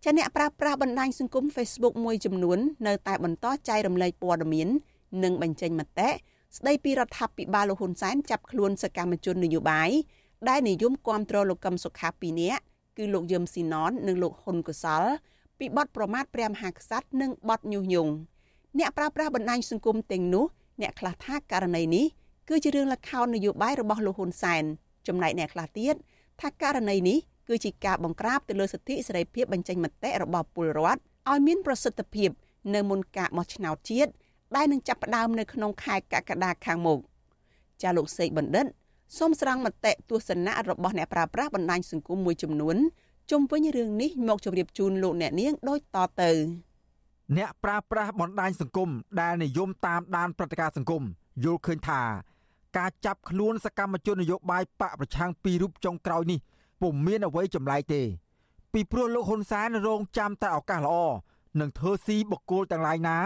ចាអ្នកប្រាស្រ័យបណ្ដាញសង្គម Facebook មួយចំនួននៅតែបន្តចែករំលែកព័ត៌មាន និងបញ្ចេញមតិស្ដីពីរដ្ឋាភិបាលលោកហ៊ុនសែនចាប់ខ្លួនសកម្មជននយោបាយដែលនិយមគាំទ្រលោកកឹមសុខាពីរនាក់គឺលោកយឹមស៊ីណននិងលោកហ៊ុនកសលពីបទប្រមាថព្រះមហាក្សត្រនិងបទញុះញង់អ្នកប្រើប្រាស់បណ្ដាញសង្គមទាំងនោះអ្នកខ្លះថាករណីនេះគឺជារឿងលខោននយោបាយរបស់លោកហ៊ុនសែនចំណែកអ្នកខ្លះទៀតថាករណីនេះ គឺជាការបង្ក្រាបទៅលើសិទ្ធិសេរីភាពបញ្ចេញមតិរបស់ពលរដ្ឋឲ្យមានប្រសិទ្ធភាពនៅមុនការបោះឆ្នោតជាតិដែលនឹងចាប់ផ្ដើមនៅក្នុងខែកក្កដាខាងមុខចាលោកសេកបណ្ឌិតសូមស្រង់មតិទស្សនៈរបស់អ្នកប្រើប្រាស់បណ្ដាញសង្គមមួយចំនួនជុំវិញរឿងនេះមកជម្រាបជូនលោកអ្នកនាងដូចតទៅអ្នកប្រើប្រាស់បណ្ដាញសង្គមដែលនិយមតាមដានព្រឹត្តិការណ៍សង្គមយល់ឃើញថា ការចាប់ខ្លួនសកម្មជននយោបាយបកប្រឆាំងពីររូបចុងក្រោយនេះ ពុំមានអ្វីចម្លែកទេ ពីព្រោះលោកហ៊ុនសែនរងចាំតែឱកាសល្អនឹងធ្វើស៊ីបកគោលទាំងឡាយណា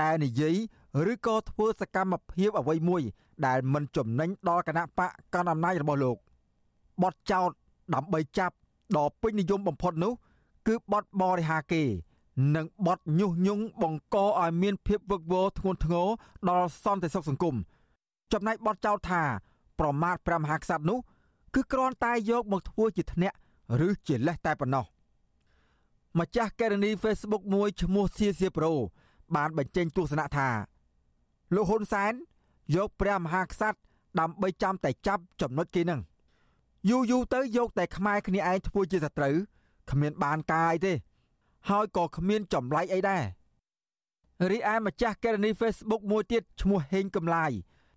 ដែលនិយាយឬក៏ធ្វើសកម្មភាពអ្វីមួយ ដែលមិនចំណេញដល់គណៈបកកណ្ដាលអំណាចរបស់លោកបទចោតដើម្បីចាប់ដ៏ពេញនិយមបំផុតនោះ គឺបទបរិហាគេ និងបទញុះញង់បង្កឲ្យមានភាពវឹកវរធ្ងន់ធ្ងរដល់សន្តិសុខសង្គមចំណែកបទចោទថា ប្រមាថព្រះមហាក្សត្រនោះ គឺគ្រាន់តែយកមកធ្វើជាធ្នាក់ឬជាលេសតែប៉ុណ្ណោះម្ចាស់កេរនី Facebook មួយឈ្មោះសៀសៀប្រូបានបញ្ចេញទស្សនៈថាលោកហ៊ុនសែនយកព្រះមហាក្សត្រដើម្បីចាំតែចាប់ចំណុចគេនឹងយូរយូរទៅយកតែខ្មែរគ្នាឯងធ្វើជាសត្រូវគ្មានបានការអីទេ ហើយក៏គ្មានចម្លែកអីដែររីឯម្ចាស់កេរនី Facebook មួយទៀតឈ្មោះហេងកំឡាយ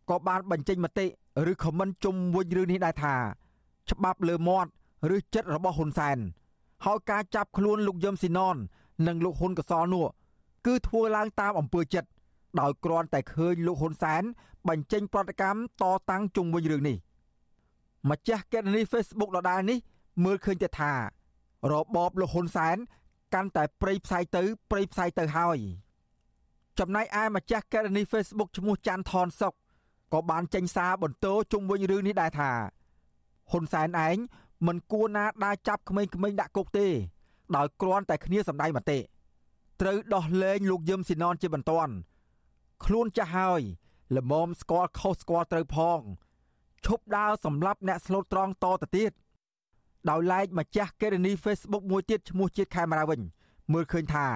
ក៏បានបញ្ចេញមតិ ឬខមមិនជុំវិញរឿងនេះដែរថាច្បាប់លើមាត់ឬចិត្តរបស់ហ៊ុនសែនហើយការចាប់ខ្លួនលោកយឹមស៊ីណននិងលោកហ៊ុនកសលនោះគឺធ្វើឡើងតាមអំពើចិត្តដោយគ្រាន់តែឃើញលោកហ៊ុនសែនបញ្ចេញប្រតិកម្មតតាំងជុំវិញរឿងនេះម្ចាស់កេរនី Facebook ដដែលនេះ មើលឃើញទៅថា របបលោកហ៊ុនសែនកាន់តែប្រៃផ្សាយទៅប្រៃផ្សាយទៅហើយចំណែកឯម្ចាស់កេរនី Facebook ឈ្មោះច័ន្ទថនសុក ក៏បានចេញសារបន្ទោជុំវិញរឿងនេះដែរថាហ៊ុនសែនឯងមិនគួរណាដើរចាប់ក្មេងៗដាក់គុកទេ ដោយគ្រាន់តែគ្នាសម្ដែងមតិត្រូវដោះលែងលោកយឹមស៊ីណនជាបន្ទាន់ខ្លួនចាស់ហើយល្មមស្គាល់ខុសស្គាល់ត្រូវផងឈប់ដើរសម្លាប់អ្នកស្លូតត្រង់តទៅទៀតដោយឡែកម្ចាស់កេរនី Facebook មួយទៀតឈ្មោះជាតិខេមរាវិញមើលឃើញថា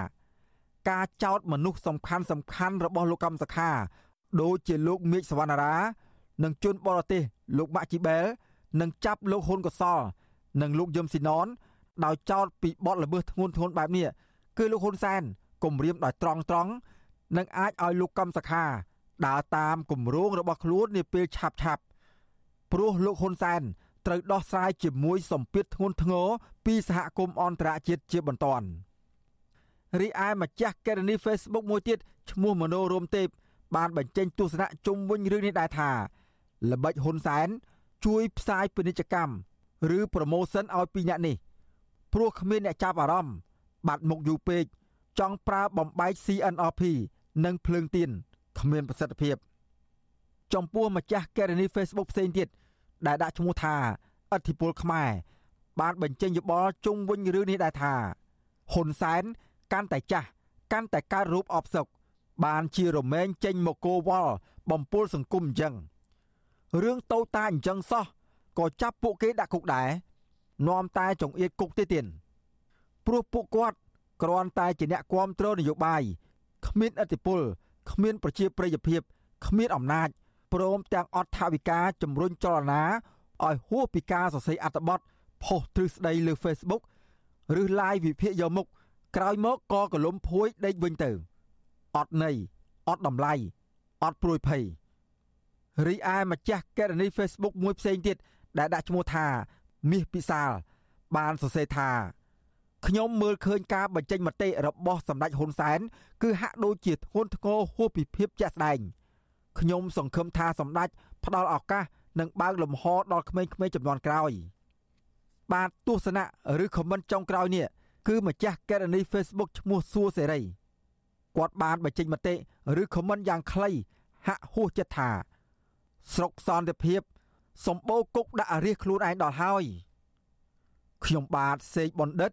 ការចោទមនុស្សសំខាន់សំខាន់របស់លោកកម្មសខា ដូចជាលោកមៀកសវណ្ណារានិងជនបរទេសលោកម៉ាក់ជីបែលនិងចាប់លោកហ៊ុនកសលនិងលោកយឹមស៊ីណនដោយចោទពីបទល្មើសធ្ងន់ធ្ងរបែបនេះគឺលោកហ៊ុនសែនគំរាមដោយត្រង់ត្រង់នឹងអាចឲ្យលោកកំសខាដើរតាមគម្រោងរបស់ខ្លួននាពេលឆាប់ឆាប់ព្រោះលោកហ៊ុនសែនត្រូវដោះស្រាយជាមួយសម្ពាធធ្ងន់ធ្ងរពីសហគមន៍អន្តរជាតិជាបន្ទាន់រីឯម្ចាស់កេរនី Facebook មួយទៀតឈ្មោះមโนរោមទេព បានបញ្ចេញទស្សនៈជុំវិញរឿងនេះដែរថាល្បិចហ៊ុនសែនជួយផ្សាយពាណិជ្ជកម្មឬប្រូម៉ូសិនឲ្យពីអ្នកនេះព្រោះគ្មានអ្នកចាប់អារម្មណ៍បាត់មុខយូរពេកចង់ប្រើបំបែក CNRP និងភ្លើងទៀនគ្មានប្រសិទ្ធភាពចំពោះម្ចាស់កេរនី Facebook ផ្សេងទៀតដែលដាក់ឈ្មោះថាអធិពលខ្មែរបានបញ្ចេញយោបល់ជុំវិញរឿងនេះដែរថាហ៊ុនសែនកាន់តែចាស់កាន់តែកើតរូបអបសុក បានជារមែងចេញមកគោវល់បំពុលសង្គមអញ្ចឹងរឿងតូចតាចអញ្ចឹងសោះក៏ចាប់ពួកគេដាក់គុកដែរនាំតែចង្អៀតគុកទេទៀតព្រោះពួកគាត់គ្រាន់តែជាអ្នកគ្រប់គ្រងនយោបាយគ្មានអធិបុលគ្មានប្រជាប្រិយភាពគ្មានអំណាចព្រមទាំងអត់ថាវិការជំរុញចលនាឲ្យហួសពីការសរសេរអត្ថបទផុសទ្រឹស្ដីលើ Facebook ឬ live វិភាគយកមុខក្រោយមកក៏កលុំភួយដេកវិញទៅ អត់ន័យអត់តម្លៃអត់ព្រួយភ័យរីឯម្ចាស់កេរនី Facebook មួយផ្សេងទៀតដែលដាក់ឈ្មោះថា មាសពិសាល បានសរសេរថាខ្ញុំមើលឃើញការបញ្ចេញមតិរបស់សម្ដេចហ៊ុនសែនគឺហាក់ដូចជាធ្ងន់ធ្ងរហួសពីភាពជាក់ស្ដែងខ្ញុំសង្ឃឹមថាសម្ដេចផ្ដល់ឱកាសនិងបើកលំហដល់ក្មេងៗចំនួនក្រោយ បាទទស្សនៈឬខមមិនចុងក្រោយនេះគឺម្ចាស់កេរនី Facebook ឈ្មោះសួរសេរី គាត់បានបញ្ចេញមតិឬខមមិនយ៉ាងខ្លីហាក់ហួសចិត្តថាស្រុកសន្តិភាពសម្បូរគុកដាក់រាជខ្លួនឯងដល់ហើយខ្ញុំបាទសេកបណ្ឌិត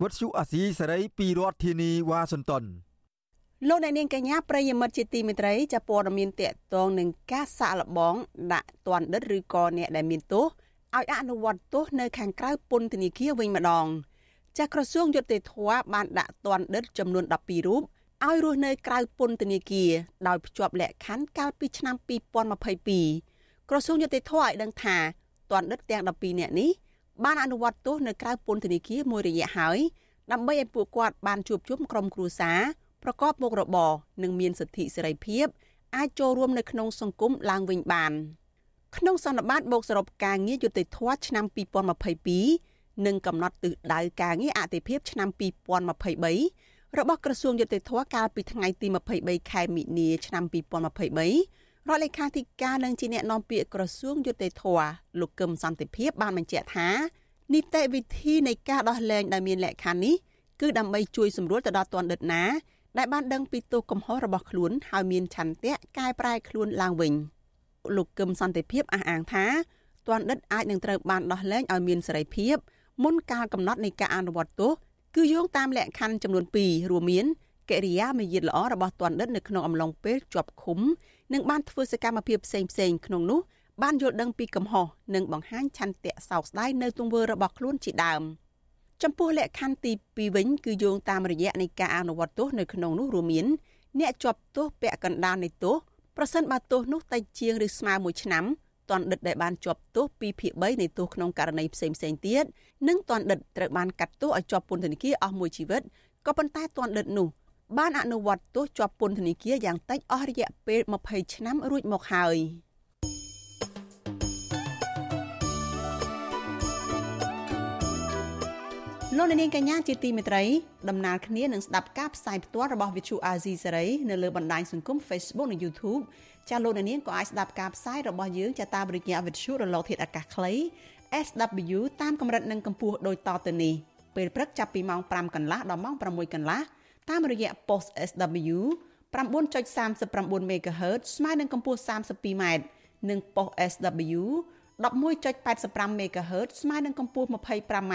វុទ្ធុអាស៊ីសេរីពីរដ្ឋធានីវ៉ាស៊ីនតោនលោកអ្នកនាងកញ្ញាប្រិយមិត្តជាទីមេត្រីចាព័ត៌មានតកតងនឹងការសាក់លបងដាក់ទណ្ឌិតឬក៏អ្នកដែលមានទោសឲ្យអនុវត្តទោសនៅខាងក្រៅពន្ធនាគារវិញម្ដងចាក្រសួងយុតិធធបានដាក់ទណ្ឌិតចំនួន12រូប ឲ្យរស់នៅក្រៅពន្ធនាគារដោយភ្ជាប់លក្ខខណ្ឌកាលពីឆ្នាំ2022ក្រសួងយុតិធធឲ្យដឹងថាទណ្ឌិតទាំង12នាក់នេះបានអនុវត្តទោសនៅក្រៅពន្ធនាគារមួយរយៈហើយដើម្បីឲ្យពួកគាត់បានជួបជុំក្រុមគ្រួសារប្រកបមុខរបរនិងមានសិទ្ធិសេរីភាពអាចចូលរួមនៅក្នុងសង្គមឡើងវិញបានក្នុងសន្និបាតបូកសរុបការងារយុតិធធឆ្នាំ2022និងកំណត់ទិសដៅការងារអតិភិបឆ្នាំ2023 របស់ក្រសួងយុតិធធកាលពីថ្ងៃទី23ខែមិនិនាឆ្នាំ2023រដ្ឋលេខាធិការនិងជាអ្នកនាំពាក្យក្រសួងយុតិធធលោកកឹមសន្តិភាពបានបញ្ជាក់ថានីតិវិធីនៃការដោះលែងដែលមានលក្ខខណ្ឌនេះគឺដើម្បីជួយសម្រួលទៅដល់ទណ្ឌិតណាដែលបានដឹងពីទោសកំហុសរបស់ខ្លួនហើយមានឆន្ទៈកែប្រែខ្លួនឡើងវិញលោកកឹមសន្តិភាពអះអាងថាទណ្ឌិតអាចនឹងត្រូវបានដោះលែងឲ្យមានសេរីភាពមុនកាលកំណត់នៃការអនុវត្តទោស គឺយោងតាមលក្ខខណ្ឌចំនួន2រួមមានកិរិយាមារយាទល្អរបស់ទណ្ឌិតនៅក្នុងអំឡុងពេលជាប់ឃុំនិងបានធ្វើសកម្មភាពផ្សេងផ្សេងក្នុងនោះបានយល់ដឹងពីកំហុសនិងបង្ហាញឆន្ទៈសោកស្ដាយនៅទង្វើរបស់ខ្លួនជាដើម។ចំពោះលក្ខខណ្ឌទី2វិញគឺយោងតាមរយៈនៃការអនុវត្តទោសនៅក្នុងនោះរួមមានអ្នកជាប់ទោសពាក់កណ្ដាលនៃទោសប្រសិនបើទោសនោះតិចជាងឬស្មើមួយឆ្នាំ ទណ្ឌិតដែលបានជាប់ទោស2ភាគ3នៃទោសក្នុងករណីផ្សេងផ្សេងទៀតនិងទណ្ឌិតត្រូវបានកាត់ទោសឲ្យជាប់ពន្ធនាគារអស់មួយជីវិតក៏ប៉ុន្តែទណ្ឌិតនោះបានអនុវត្តទោសជាប់ពន្ធនាគារយ៉ាងតិចអស់រយៈពេល20ឆ្នាំរួចមកហើយ។ លោកនាងកញ្ញាជាទីមេត្រីដំណើរគ្នានឹងស្ដាប់ការផ្សាយផ្ទាល់របស់ Vithu Azizi Serai នៅលើបណ្ដាញសង្គម Facebook និង YouTube ចាលោកនាងក៏អាចស្ដាប់ការផ្សាយរបស់យើងចាតាមរយៈ Vithu រលកធាតុអាកាសខ្លី SW តាមកម្រិតនិងកម្ពស់ដូចតទៅនេះពេលព្រឹកចាប់ពីម៉ោង5កន្លះដល់ម៉ោង6កន្លះតាមរយៈ post SW 9.39 MHz ស្មើនឹងកម្ពស់ 32m និង post SW 11.85 MHz ស្មើនឹងកម្ពស់ 25m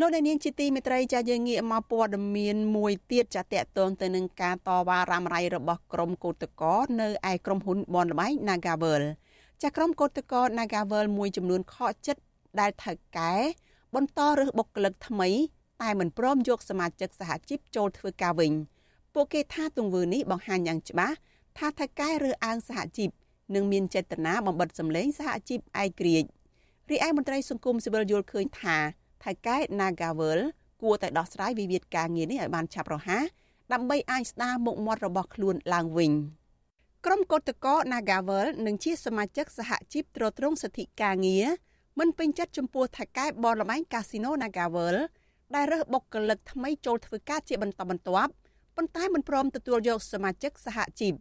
លោកអ្នកនាងជាទីមេត្រីចាយើងងាកមកព័ត៌មានមួយទៀតចាតកតងទៅនឹងការតវ៉ារ៉ាំរ៉ៃរបស់ក្រុមកោតក្រនៅឯក្រុមហ៊ុនបនលបៃ Nagavel ចាក្រុមកោតក្រ Nagavel មួយចំនួនខកចិត្តដែលថៅកែបន្តរើសបុគ្គលិកថ្មី តែមិនព្រមយកសមាជិកសហជីពចូលធ្វើការវិញពួកគេថាទង្វើនេះបង្ហាញយ៉ាងច្បាស់ថាថៅកែរើសអើងសហជីពនិងមានចេតនាបំបិតសម្លេងសហជីពឯករាជ្យរីឯមន្ត្រីសង្គមស៊ីវិលយល់ឃើញថា ថៅកែ Nagavel គួរតែដោះស្រាយវិវាទការងារនេះឲ្យបានឆាប់រហ័សដើម្បីអាចស្ដារមុខមាត់របស់ខ្លួនឡើងវិញក្រុមកោតក្រ Nagavel និងជាសមាជិកសហជីពត្រួតត្រងសិទ្ធិការងារមិនពេញចិត្តចំពោះថៅកែបនលបែងកាស៊ីណូ Nagavel ដែលរើសបុគ្គលិកថ្មីចូលធ្វើការជាបន្តបន្ទាប់ប៉ុន្តែមិនព្រមទទួលយកសមាជិកសហជីព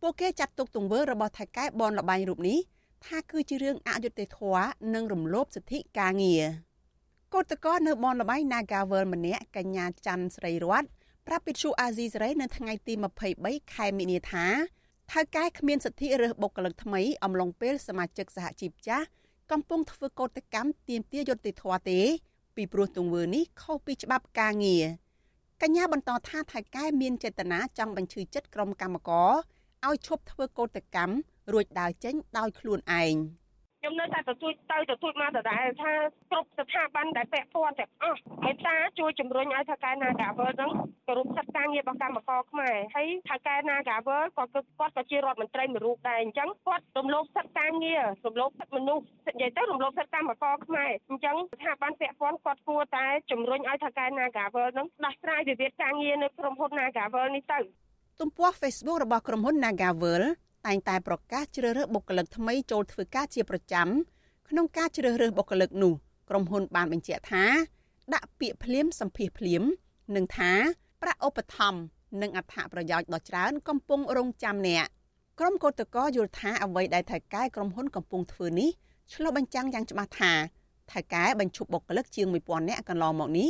ពួកគេចាត់ទុកទង្វើរបស់ថៅកែបនលបែងរូបនេះថាគឺជារឿងអយុត្តិធម៌និងរំលោភសិទ្ធិការងារ កោតក្រនៅបនលបែង Nagavel ម្នាក់កញ្ញាច័ន្ទស្រីរតប្រាប់ពិទ្យុអាស៊ីសេរីនៅថ្ងៃទី23ខែមីនាថាថៅកែគ្មានសិទ្ធិរើសបុគ្គលិកថ្មីអំឡុងពេលសមាជិកសហជីពចាស់កំពុងធ្វើកោតកម្មទាមទារយុត្តិធម៌ទេ ពីព្រោះទង្វើនេះខុសពីច្បាប់ការងារកញ្ញាបន្តថាថៅកែមានចេតនាចង់បញ្ឈឺចិត្តក្រុមកម្មករឲ្យឈប់ធ្វើកោតកម្មរួចដើរចេញដោយខ្លួនឯង។ ខ្ញុំនៅតែទទូចទៅទទូចមកដដែលថាគ្រប់ស្ថាប័នដែលពាក់ព័ន្ធទាំងអស់មេត្តាជួយជំរុញឲ្យថៅកែ Nagavel ហ្នឹងគោរពសិទ្ធិការងាររបស់កម្មករខ្មែរហើយថៅកែ Nagavel ក៏គាត់ក៏ជារដ្ឋមន្ត្រីមួយរូបដែរអញ្ចឹងគាត់រំលោភសិទ្ធិការងាររំលោភសិទ្ធិមនុស្សនិយាយទៅរំលោភសិទ្ធិកម្មករខ្មែរអញ្ចឹងស្ថាប័នពាក់ព័ន្ធគាត់គួរតែជំរុញឲ្យថៅកែ Nagavel ហ្នឹងដោះស្រាយវិវាទការងារនៅក្រុមហ៊ុន Nagavel នេះទៅទំព័រ Facebook របស់ក្រុមហ៊ុន Nagavel តែងតែប្រកាសជ្រើសរើសបុគ្គលិកថ្មីចូលធ្វើការជាប្រចាំក្នុងការជ្រើសរើសបុគ្គលិកនោះក្រុមហ៊ុនបានបញ្ជាក់ថាដាក់ពាក្យភ្លាមសម្ភាសភ្លាមនិងថាប្រាក់ឧបត្ថម្ភនិងអត្ថប្រយោជន៍ដ៏ច្រើនកំពុងរងចាំអ្នកក្រុមកោតក្រយល់ថាអ្វីដែលថៅកែក្រុមហ៊ុនកំពុងធ្វើនេះឆ្លុះបញ្ចាំងយ៉ាងច្បាស់ថាថៅកែបញ្ឈប់បុគ្គលិកជាង1000នាក់កន្លងមកនេះ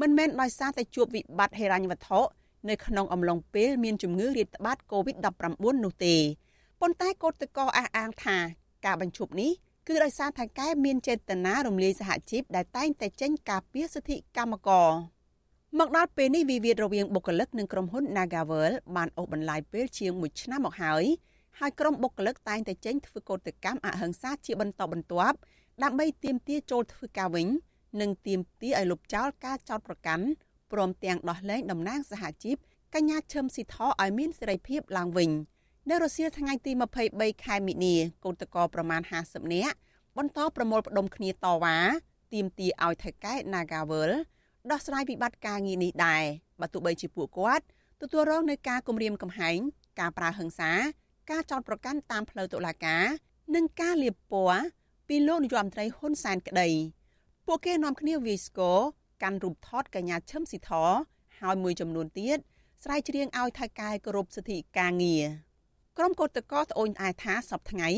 មិនមែនដោយសារតែជួបវិបត្តិហិរញ្ញវត្ថុនៅក្នុងអំឡុងពេលមានជំងឺរាតត្បាត COVID-19 នោះទេ ប៉ុន្តែកោតតកអះអាងថាការបញ្ឈប់នេះគឺដោយសារថៅកែមានចេតនារំលាយសហជីពដែលតែងតែចេញការពារសិទ្ធិកម្មករមកដល់ពេលនេះវិវាទរវាងបុគ្គលិកនិងក្រុមហ៊ុន Nagavel បានអូសបន្លាយពេលជាង1ឆ្នាំមកហើយហើយក្រុមបុគ្គលិកតែងតែចេញធ្វើកោតកម្មអហិង្សាជាបន្តបន្ទាប់ដើម្បីទាមទារចូលធ្វើការវិញ និងទាមទារឲ្យលុបចោលការចោទប្រកាន់ព្រមទាំងដោះលែងតំណាងសហជីពកញ្ញាឈឹមស៊ីថឲ្យមានសេរីភាពឡើងវិញ។ នៅរសៀលថ្ងៃទី23ខែមិនិនាកូនតកប្រមាណ50នាក់បន្តប្រមូលផ្ដុំគ្នាតវ៉ាទាមទារឲ្យថៅកែ Nagavel ដោះស្រាយវិបត្តិការងារនេះដែរបើទោះបីជាពួកគាត់ទទួលរងនឹងការគំរាមកំហែងការប្រើហិង្សា ការចោទប្រកាន់តាមផ្លូវតុលាការ និងការលាបពណ៌ពីលោកនាយរដ្ឋមន្ត្រីហ៊ុនសែនក្តីពួកគេនាំគ្នាវាយស្គរកាន់រូបថតកញ្ញាឈឹមស៊ីធហើយមួយចំនួនទៀតស្រែកច្រៀងឲ្យថៅកែគោរពសិទ្ធិការងារ ក្រុមកោតក្រត្អូញត្អែថាសប្តាហ៍ថ្ងៃ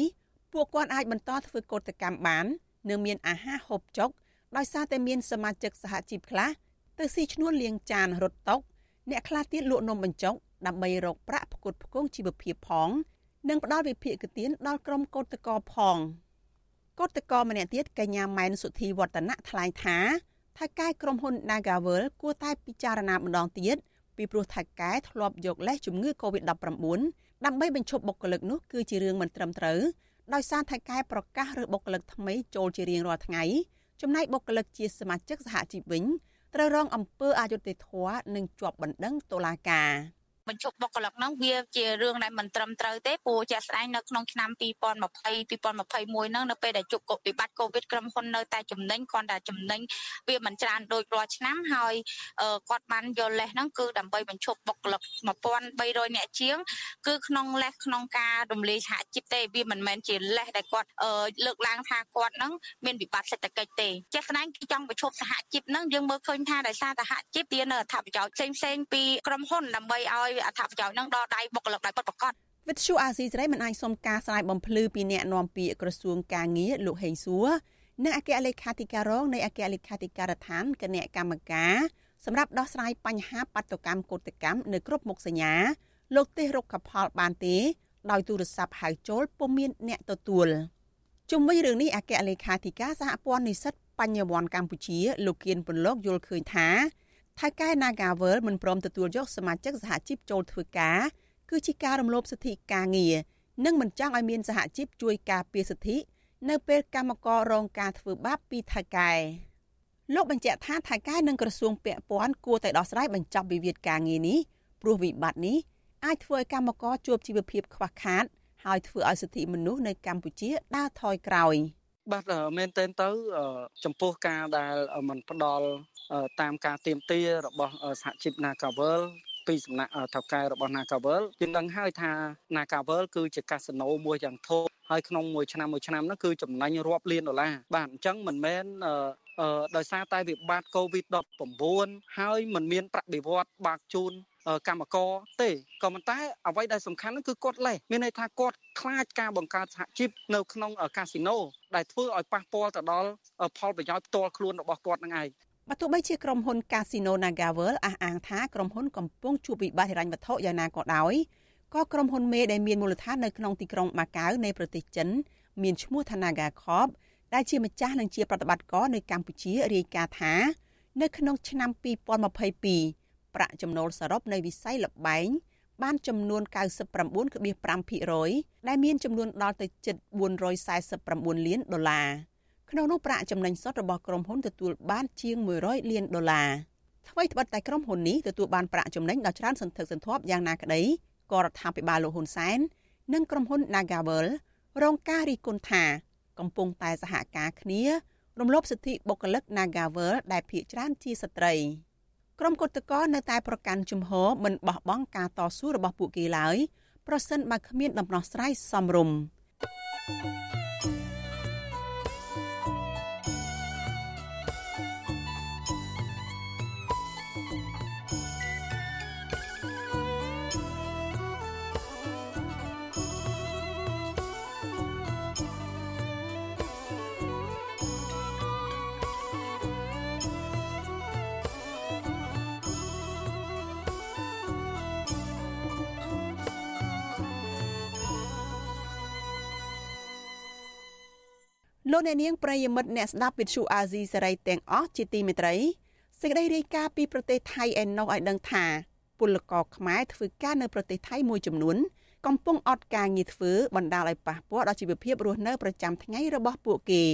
ពួកគាត់អាចបន្តធ្វើកោតកម្មបាននិងមានអាហារហូបចុកដោយសារតែមានសមាជិកសហជីពខ្លះទៅស៊ីឈ្នួលលាងចានរត់តុអ្នកខ្លះទៀតលក់នំបញ្ចុកដើម្បីរកប្រាក់ផ្គត់ផ្គង់ជីវភាពផង និងផ្ដល់វិភាគទានដល់ក្រុមកោតក្រផងកោតក្រម្នាក់ទៀតកញ្ញាម៉ែនសុធីវឌ្ឍនៈថ្លែងថាថៅកែក្រុមហ៊ុន Nagavel គួរតែពិចារណាម្ដងទៀតពីព្រោះថៅកែធ្លាប់យកលេសជំងឺ Covid-19 ដើម្បីបញ្ឈប់បុគ្គលិកនោះគឺជារឿងមិនត្រឹមត្រូវដោយសារថៃកែប្រកាសរើសបុគ្គលិកថ្មីចូលជារៀងរាល់ថ្ងៃចំណែកបុគ្គលិកជាសមាជិកសហជីពវិញត្រូវរងអំពើអយុត្តិធម៌និងជាប់បណ្ដឹងតុលាការ។ បញ្ឈប់បុគ្គលិកហ្នឹងវាជារឿងដែលមិនត្រឹមត្រូវទេព្រោះជាក់ស្ដែងនៅក្នុងឆ្នាំ2020 2021ហ្នឹងនៅពេលដែលជប់វិបត្តិកូវីដក្រុមហ៊ុននៅតែចំណេញគ្រាន់តែចំណេញវាមិនច្រើនដូចរាល់ឆ្នាំហើយគាត់បានយកលេសហ្នឹងគឺដើម្បីបញ្ឈប់បុគ្គលិក1300នាក់ជាង គឺក្នុងលេសក្នុងការរំលាយសហជីពទេវាមិនមែនជាលេសដែលគាត់លើកឡើងថាគាត់ហ្នឹងមានវិបត្តិសេដ្ឋកិច្ចទេជាក់ស្ដែងគឺចង់បញ្ឈប់សហជីពហ្នឹងយើងមើលឃើញថាដោយសារសហជីពទានអត្ថប្រយោជន៍ផ្សេងៗពីក្រុមហ៊ុនដើម្បីឲ្យអត្ថប្រយោជន៍នឹងដល់ដៃបុគ្គលិកដោយពិតប្រាកដវិទ្យុអាស៊ីសេរីមិនអាចសុំការស្រាយបំភ្លឺពីអ្នកនាំពាក្យក្រសួងការងារលោកហេងសួរនិងអគ្គលេខាធិការរងនៃអគ្គលេខាធិការដ្ឋានគណៈកម្មការសម្រាប់ដោះស្រាយបញ្ហាបាតុកម្មកោតកម្មនៅគ្រប់មុខសញ្ញា លោកទេសរុកកផលបានទេដោយទូរស័ព្ទហៅចូលពុំមានអ្នកទទួលជុំវិញរឿងនេះអគ្គលេខាធិការសហព័ន្ធនិស្សិតបញ្ញវន្តកម្ពុជាលោកគៀនពន្លកយល់ឃើញថា ថៅកែ Nagavel មិនព្រមទទួលយកសមាជិកសហជីពចូលធ្វើការគឺជាការរំលោភសិទ្ធិការងារនិងមិនចង់ឲ្យមានសហជីពជួយការពារសិទ្ធិនៅពេលកម្មកររងការធ្វើបាបពីថៅកែលោកបញ្ជាក់ថាថៅកែនិងក្រសួងពាក់ព័ន្ធគួរតែដោះស្រាយបញ្ចប់វិវាទការងារនេះព្រោះវិបត្តិនេះអាចធ្វើឲ្យកម្មករជួបជីវភាពខ្វះខាតហើយធ្វើឲ្យសិទ្ធិមនុស្សនៅកម្ពុជាដើរថយក្រោយ បាទមែនទែនទៅចំពោះការដែលมันផ្ដល់តាមការទៀមទារបស់សហជីព Nagavel ពីសំណាក់ថៅកែរបស់ Nagavel យើងដឹងហើយថា Nagavel គឺជាកាស៊ីណូមួយយ៉ាងធំហើយក្នុងមួយឆ្នាំមួយឆ្នាំនោះគឺចំណេញរាប់លានដុល្លារបាទអញ្ចឹងមិនមែនអឺដោយសារតែវិបត្តិ COVID-19 ហើយมันមានប្រាក់បៀវត្សបាក់ជូន កម្មករទេក៏ប៉ុន្តែអ្វីដែលសំខាន់គឺគាត់លេះមានន័យថាគាត់ខ្លាចការបង្កើតសហជីពនៅក្នុងកាស៊ីណូដែលធ្វើឲ្យប៉ះពាល់ទៅដល់ផលប្រយោជន៍ផ្ទាល់ខ្លួនរបស់គាត់នឹងឯងបើទោះបីជាក្រុមហ៊ុន Casino NagaWorld អះអាងថាក្រុមហ៊ុនកំពុងជួបវិបត្តិហិរញ្ញវត្ថុយ៉ាងណាក៏ដោយក៏ក្រុមហ៊ុនមេដែលមានមូលដ្ឋាននៅក្នុងទីក្រុងម៉ាកាវនៃប្រទេសចិន មានឈ្មោះថា Naga Corp ដែលជាម្ចាស់និងជាប្រតិបត្តិការនៅកម្ពុជារាយការណ៍ថា នៅក្នុងឆ្នាំ2022 ប្រាក់ចំណូលសរុបនៃវិស័យលបែងបានចំនួន99.5%ដែលមានចំនួនដល់ទៅជិត449លានដុល្លារក្នុងនោះប្រាក់ចំណេញសុទ្ធរបស់ក្រុមហ៊ុនទទួលបានជាង100លានដុល្លារថ្មីត្បិតតែក្រុមហ៊ុននេះទទួលបានប្រាក់ចំណេញដ៏ច្រើនសន្ធឹកសន្ធាប់យ៉ាងណាក្តីក៏រដ្ឋាភិបាលលោកហ៊ុនសែននិងក្រុមហ៊ុន Nagavel រងការរិះគន់ថា កំពុងតែសហការគ្នារំលោភសិទ្ធិបុគ្គលិក Nagavel ដែលភាគច្រើនជាស្ត្រី ក្រុមគឧតកោនៅតែប្រកាន់ជំហរមិនបោះបង់ការតស៊ូរបស់ពួកគេឡើយប្រសិនបើគ្មានដំណោះស្រាយសមរម្យ លោកអ្នកនាងប្រិយមិត្តអ្នកស្ដាប់វិទ្យុអាស៊ីសេរីទាំងអស់ជាទីមេត្រីសេចក្តីរាយការណ៍ពីប្រទេសថៃឯណោះឲ្យដឹងថាពលករខ្មែរធ្វើការនៅប្រទេសថៃមួយចំនួនកំពុងអត់ការងារធ្វើបណ្ដាលឲ្យប៉ះពាល់ដល់ជីវភាពរស់នៅប្រចាំថ្ងៃរបស់ពួកគេ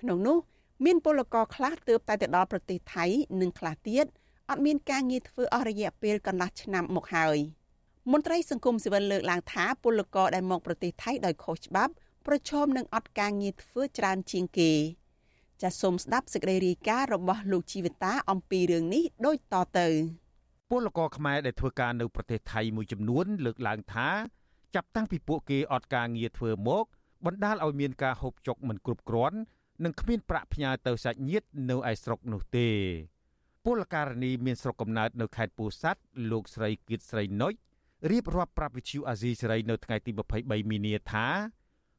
ក្នុងនោះមានពលករខ្លះទើបតែទៅដល់ប្រទេសថៃនិងខ្លះទៀតអត់មានការងារធ្វើអស់រយៈពេលកន្លះឆ្នាំមកហើយមន្ត្រីសង្គមស៊ីវិលលើកឡើងថាពលករដែលមកប្រទេសថៃដោយខុសច្បាប់ ប្រឈមនឹងអត់ការងារធ្វើច្រើនជាងគេចាសសូមស្ដាប់សេចក្តីរាយការណ៍របស់លោកជីវិតាអំពីរឿងនេះដូចតទៅពលករខ្មែរដែលធ្វើការនៅប្រទេសថៃមួយចំនួន លើកឡើងថាចាប់តាំងពីពួកគេអត់ការងារធ្វើមកបណ្ដាលឲ្យមានការហូបចុកមិនគ្រប់គ្រាន់និងគ្មានប្រាក់ផ្ញើទៅសាច់ញាតិនៅឯស្រុកនោះទេពលករនីមានស្រុកកំណើតនៅខេត្តពោធិ៍សាត់លោកស្រីគៀតស្រីណុចរៀបរាប់ប្រាប់វិទ្យុអាស៊ីសេរីនៅថ្ងៃទី23មីនាថា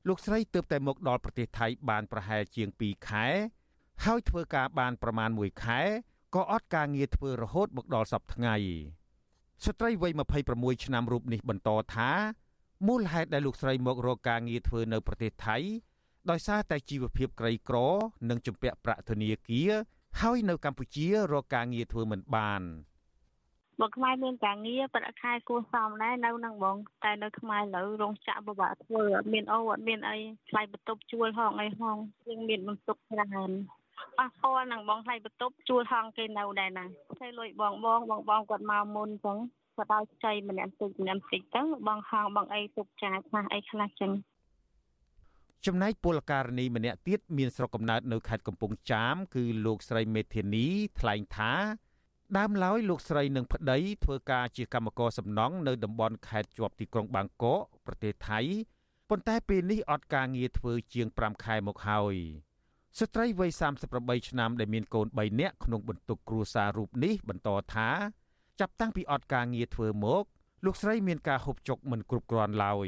លោកស្រីទើបតែមកដល់ប្រទេសថៃបានប្រហែលជាង2ខែ ហើយធ្វើការបានប្រមាណ1ខែក៏អត់ការងារធ្វើរហូតមកដល់សប្តាហ៍ថ្ងៃស្ត្រីវ័យ26ឆ្នាំរូបនេះបន្តថាមូលហេតុដែលលោកស្រីមករកការងារធ្វើនៅប្រទេសថៃ ដោយសារតែជីវភាពក្រីក្រ និងជំពាក់ប្រាក់ធនាគារហើយនៅកម្ពុជារកការងារធ្វើមិនបាន។ មកខ្មែរមានការងារប្រាក់ខែគួរសមដែរនៅនឹងបងតែនៅខ្មែរលើរោងចក្រពិបាកធ្វើអត់មានអូអត់មានអីថ្លៃបន្ទប់ជួលហងអីហងយើងមានបន្ទុកច្រើនប៉ះពាល់នឹងបងថ្លៃបន្ទប់ជួលហងគេនៅដែរណាតែលុយបងបងបងបងគាត់មកមុនចឹងគាត់ឲ្យចៃម្នាក់តិចម្នាក់តិចទៅបងហងបងអីទុកចាយខ្លះអីខ្លះចឹងចំណែកពលករនីម្នាក់ទៀតមានស្រុកកំណើតនៅខេត្តកំពង់ចាមគឺលោកស្រីមេធានីថ្លែងថា ដើមឡើយលោកស្រីនិងប្តីធ្វើការជាកម្មករសំណង់នៅតំបន់ខេត្តជាប់ទីក្រុងបាងកកប្រទេសថៃប៉ុន្តែពេលនេះអត់ការងារធ្វើជាង5ខែមកហើយស្ត្រីវ័យ38ឆ្នាំដែលមានកូន3នាក់ក្នុងបន្ទុកគ្រួសាររូបនេះបន្តថាចាប់តាំងពីអត់ការងារធ្វើមក លោកស្រីមានការហូបចុកមិនគ្រប់គ្រាន់ឡើយ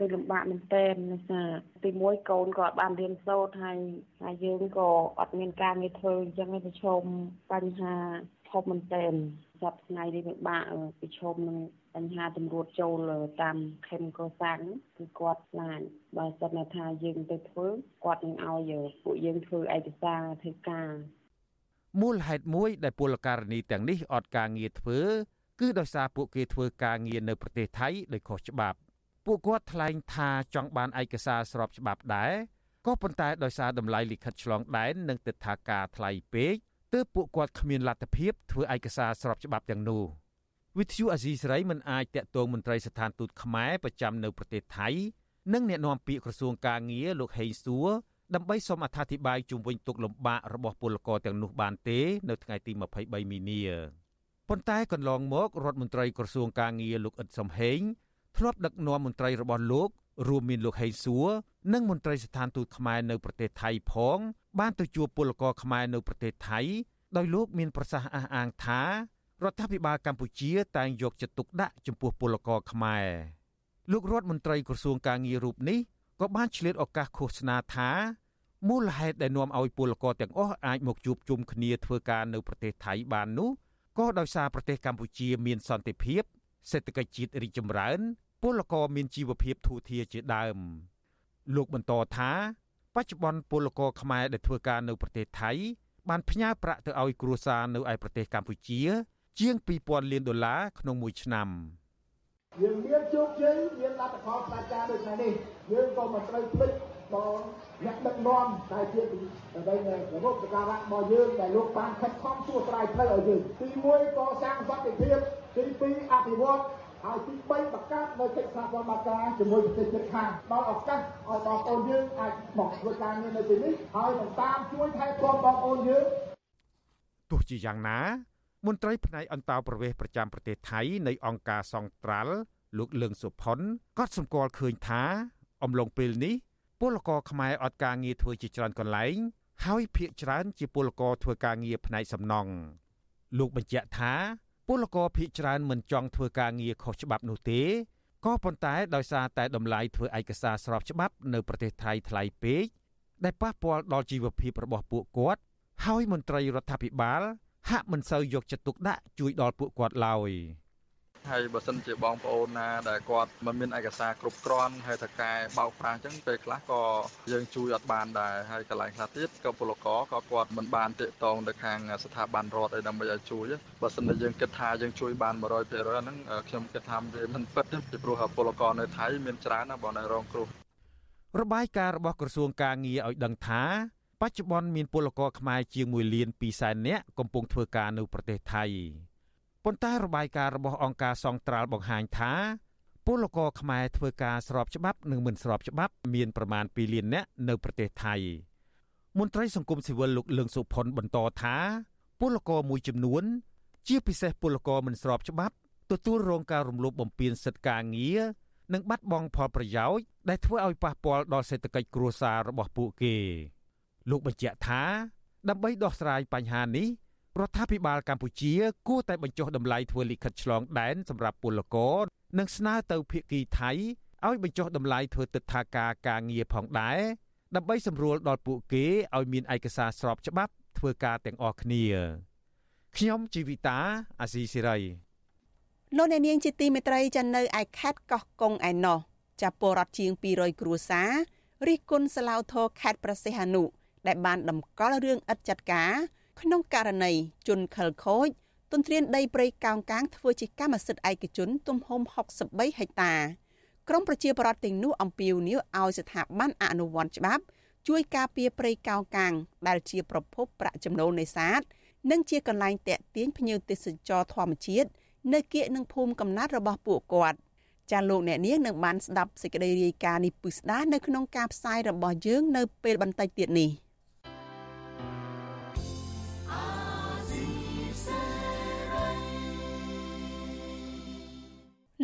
គឺលំបាកមែនទែនណាសាទីមួយកូនក៏អត់បានរៀនសូត្រហើយហើយយើងក៏អត់មានការងារធ្វើអញ្ចឹងឯងប្រឈមបញ្ហាធំមែនទែនចាប់ថ្ងៃនេះពិបាកប្រឈមនឹងបញ្ហាតម្រួតចូលតាមខេមកសាំងគឺគាត់ខ្លាចបើសិនថាយើងទៅធ្វើគាត់នឹងឲ្យពួកយើងធ្វើឯកសារធ្វើការមូលហេតុមួយដែលពលករនីទាំងនេះអត់ការងារធ្វើ គឺដោយសារពួកគេធ្វើការងារនៅប្រទេសថៃដោយខុសច្បាប់ ពួកគាត់ថ្លែងថាចង់បានឯកសារស្របច្បាប់ដែរក៏ប៉ុន្តែដោយសារតម្លៃលិខិតឆ្លងដែននិងទិដ្ឋាការថ្លៃពេកទើបពួកគាត់គ្មានលទ្ធភាពធ្វើឯកសារស្របច្បាប់ទាំងនោះវិទ្យុអាស៊ីសេរីមិនអាចតាក់ទងមន្ត្រីស្ថានទូតខ្មែរប្រចាំនៅប្រទេសថៃនិងអ្នកនាំពាក្យក្រសួងកាងារលោកហេងសួរដើម្បីសូមអត្ថាធិប្បាយជុំវិញទុកលំបាករបស់ពលករទាំងនោះបានទេ នៅថ្ងៃទី23មីនាប៉ុន្តែកន្លងមករដ្ឋមន្ត្រីក្រសួងកាងារលោកអ៊ិតសំហេង ធ្លាប់ដឹកនាំមន្ត្រីរបស់លោករួមមានលោកហេងសួរនិងមន្ត្រីស្ថានទូតខ្មែរនៅប្រទេសថៃផង បានទៅជួបពលករខ្មែរនៅប្រទេសថៃដោយលោកមានប្រសាសន៍អះអាងថារដ្ឋាភិបាលកម្ពុជាតែងយកចិត្តទុកដាក់ចំពោះពលករខ្មែរលោករដ្ឋមន្ត្រីក្រសួងកាងាររូបនេះក៏បានឆ្លៀតឱកាសឃោសនាថាមូលហេតុដែលនាំឲ្យពលករទាំងអស់អាចមកជួបជុំគ្នាធ្វើការនៅប្រទេសថៃបាននោះក៏ដោយសារប្រទេសកម្ពុជាមានសន្តិភាព សេដ្ឋកិច្ចជាតិរីកចម្រើន ពលករមានជីវភាពធូរធារជាដើម លោកបន្តថាបច្ចុប្បន្នពលករខ្មែរដែលធ្វើការនៅប្រទេសថៃ បានផ្ញើប្រាក់ទៅឲ្យគ្រួសារនៅឯប្រទេសកម្ពុជា ជាង2000លានដុល្លារក្នុងមួយឆ្នាំយើងមានជោគជ័យមានលទ្ធផលផ្ដាច់ការដូចនេះយើងក៏មិនត្រូវភ្លេចដល់អ្នកដឹកនាំដែលជាដើម្បីរបបសការៈរបស់យើងដែលលោកបានខិតខំសួរស្រាយផ្លូវឲ្យយើងទី1កសាងសន្តិភាព ទី2អភិវឌ្ឍហើយទី3បង្កើតនៅកិច្ចសហប្រតិបត្តិការជាមួយប្រទេសជិតខាងដល់ឱកាសឲ្យបងប្អូនយើងអាចមកធ្វើការងារនៅទីនេះហើយនឹងតាមជួយថែទាំបងប្អូនយើងទោះជាយ៉ាងណាមន្ត្រីផ្នែកអន្តោប្រវេសន៍ប្រចាំប្រទេសថៃនៃអង្គការសង្ត្រាល់លោកលឿងសុផុនក៏សម្គាល់ឃើញថា អំឡុងពេលនេះពលករខ្មែរអត់ការងារធ្វើជាច្រើនកន្លែង ហើយភាគច្រើនជាពលករធ្វើការងារផ្នែកសំណង់លោកបញ្ជាក់ថា ពលករភាគច្រើនមិនចង់ធ្វើការងារខុសច្បាប់នោះទេក៏ប៉ុន្តែដោយសារតែតម្លៃធ្វើឯកសារស្របច្បាប់នៅប្រទេសថៃថ្លៃពេកដែលប៉ះពាល់ដល់ជីវភាពរបស់ពួកគាត់ហើយមន្ត្រីរដ្ឋាភិបាលហាក់មិនសូវយកចិត្តទុកដាក់ជួយដល់ពួកគាត់ឡើយ។ ហើយបើសិនជាបងប្អូនណាដែលគាត់មិនមានឯកសារគ្រប់គ្រាន់ហើយតកែបោកប្រាស់អញ្ចឹងពេលខ្លះក៏យើងជួយអត់បានដែរហើយកន្លែងខ្លះទៀតក៏ពលករក៏គាត់មិនបានតាកតងទៅខាងស្ថាប័នរដ្ឋអីដើម្បីឲ្យជួយបើសិនជាយើងគិតថាយើងជួយបាន100%ហ្នឹងខ្ញុំគិតថាវាមិនពិតទេពីព្រោះពលករនៅថៃមានច្រើនណាស់បងនៅរងគ្រោះរបាយការណ៍របស់ក្រសួងការងារឲ្យដឹងថាបច្ចុប្បន្នមានពលករខ្មែរជាង1លាន2សែននាក់កំពុងធ្វើការនៅប្រទេសថៃ ប៉ុន្តែរបាយការណ៍របស់អង្គការសង្ត្រាល់បង្ហាញថាពលករខ្មែរធ្វើការស្របច្បាប់និងមិនស្របច្បាប់មានប្រមាណ2លាននាក់នៅប្រទេសថៃមន្ត្រីសង្គមស៊ីវិលលោកលឿងសុផុនបន្តថាពលករមួយចំនួន ជាពិសេសពលករមិនស្របច្បាប់ទទួលរងការរំលោភបំពានសិទ្ធិការងារនិងបាត់បង់ផលប្រយោជន៍ដែលធ្វើឲ្យប៉ះពាល់ដល់សេដ្ឋកិច្ចគ្រួសាររបស់ពួកគេ លោកបញ្ជាក់ថាដើម្បីដោះស្រាយបញ្ហានេះ រដ្ឋាភិបាលកម្ពុជាគួរតែបញ្ចុះតម្លៃធ្វើលិខិតឆ្លងដែនសម្រាប់ពលករនិងស្នើទៅភាគីថៃឲ្យបញ្ចុះតម្លៃធ្វើទឹកថាការការងារផងដែរដើម្បីសម្រួលដល់ពួកគេឲ្យមានឯកសារស្របច្បាប់ធ្វើការទាំងអស់គ្នាខ្ញុំជីវិតាអាស៊ីសេរីលោកអ្នកនាងជាទីមេត្រីចានៅឯខេត្តកោះកុងឯណោះចាប់ពលរដ្ឋជាង200គ្រួសាររិះគន់សាឡាវធរខេត្តប្រសិទ្ធអនុដែលបានតម្កល់រឿងឥតចាត់ការ ក្នុងករណីជនខិលខូចទន្ទ្រានដីព្រៃកោងកាងធ្វើជាកម្មសិទ្ធិឯកជនទំហំ63ហិកតាក្រមប្រជាប្រដ្ឋទាំងនោះអំពាវនាវឲ្យស្ថាប័នអនុវត្តច្បាប់ជួយការពារព្រៃកោងកាង ដែលជាប្រភពប្រាក់ចំណូលនេសាទនិងជាកន្លែងតាក់ទាញភ្ញៀវទេសចរធម្មជាតិនៅគៀកនឹងភូមិកំណត់របស់ពួកគាត់ចាលោកអ្នកនាងនឹងបានស្ដាប់សេចក្តីរាយការណ៍នេះពិស្ដានៅក្នុងការផ្សាយរបស់យើងនៅពេលបន្តិចទៀតនេះ។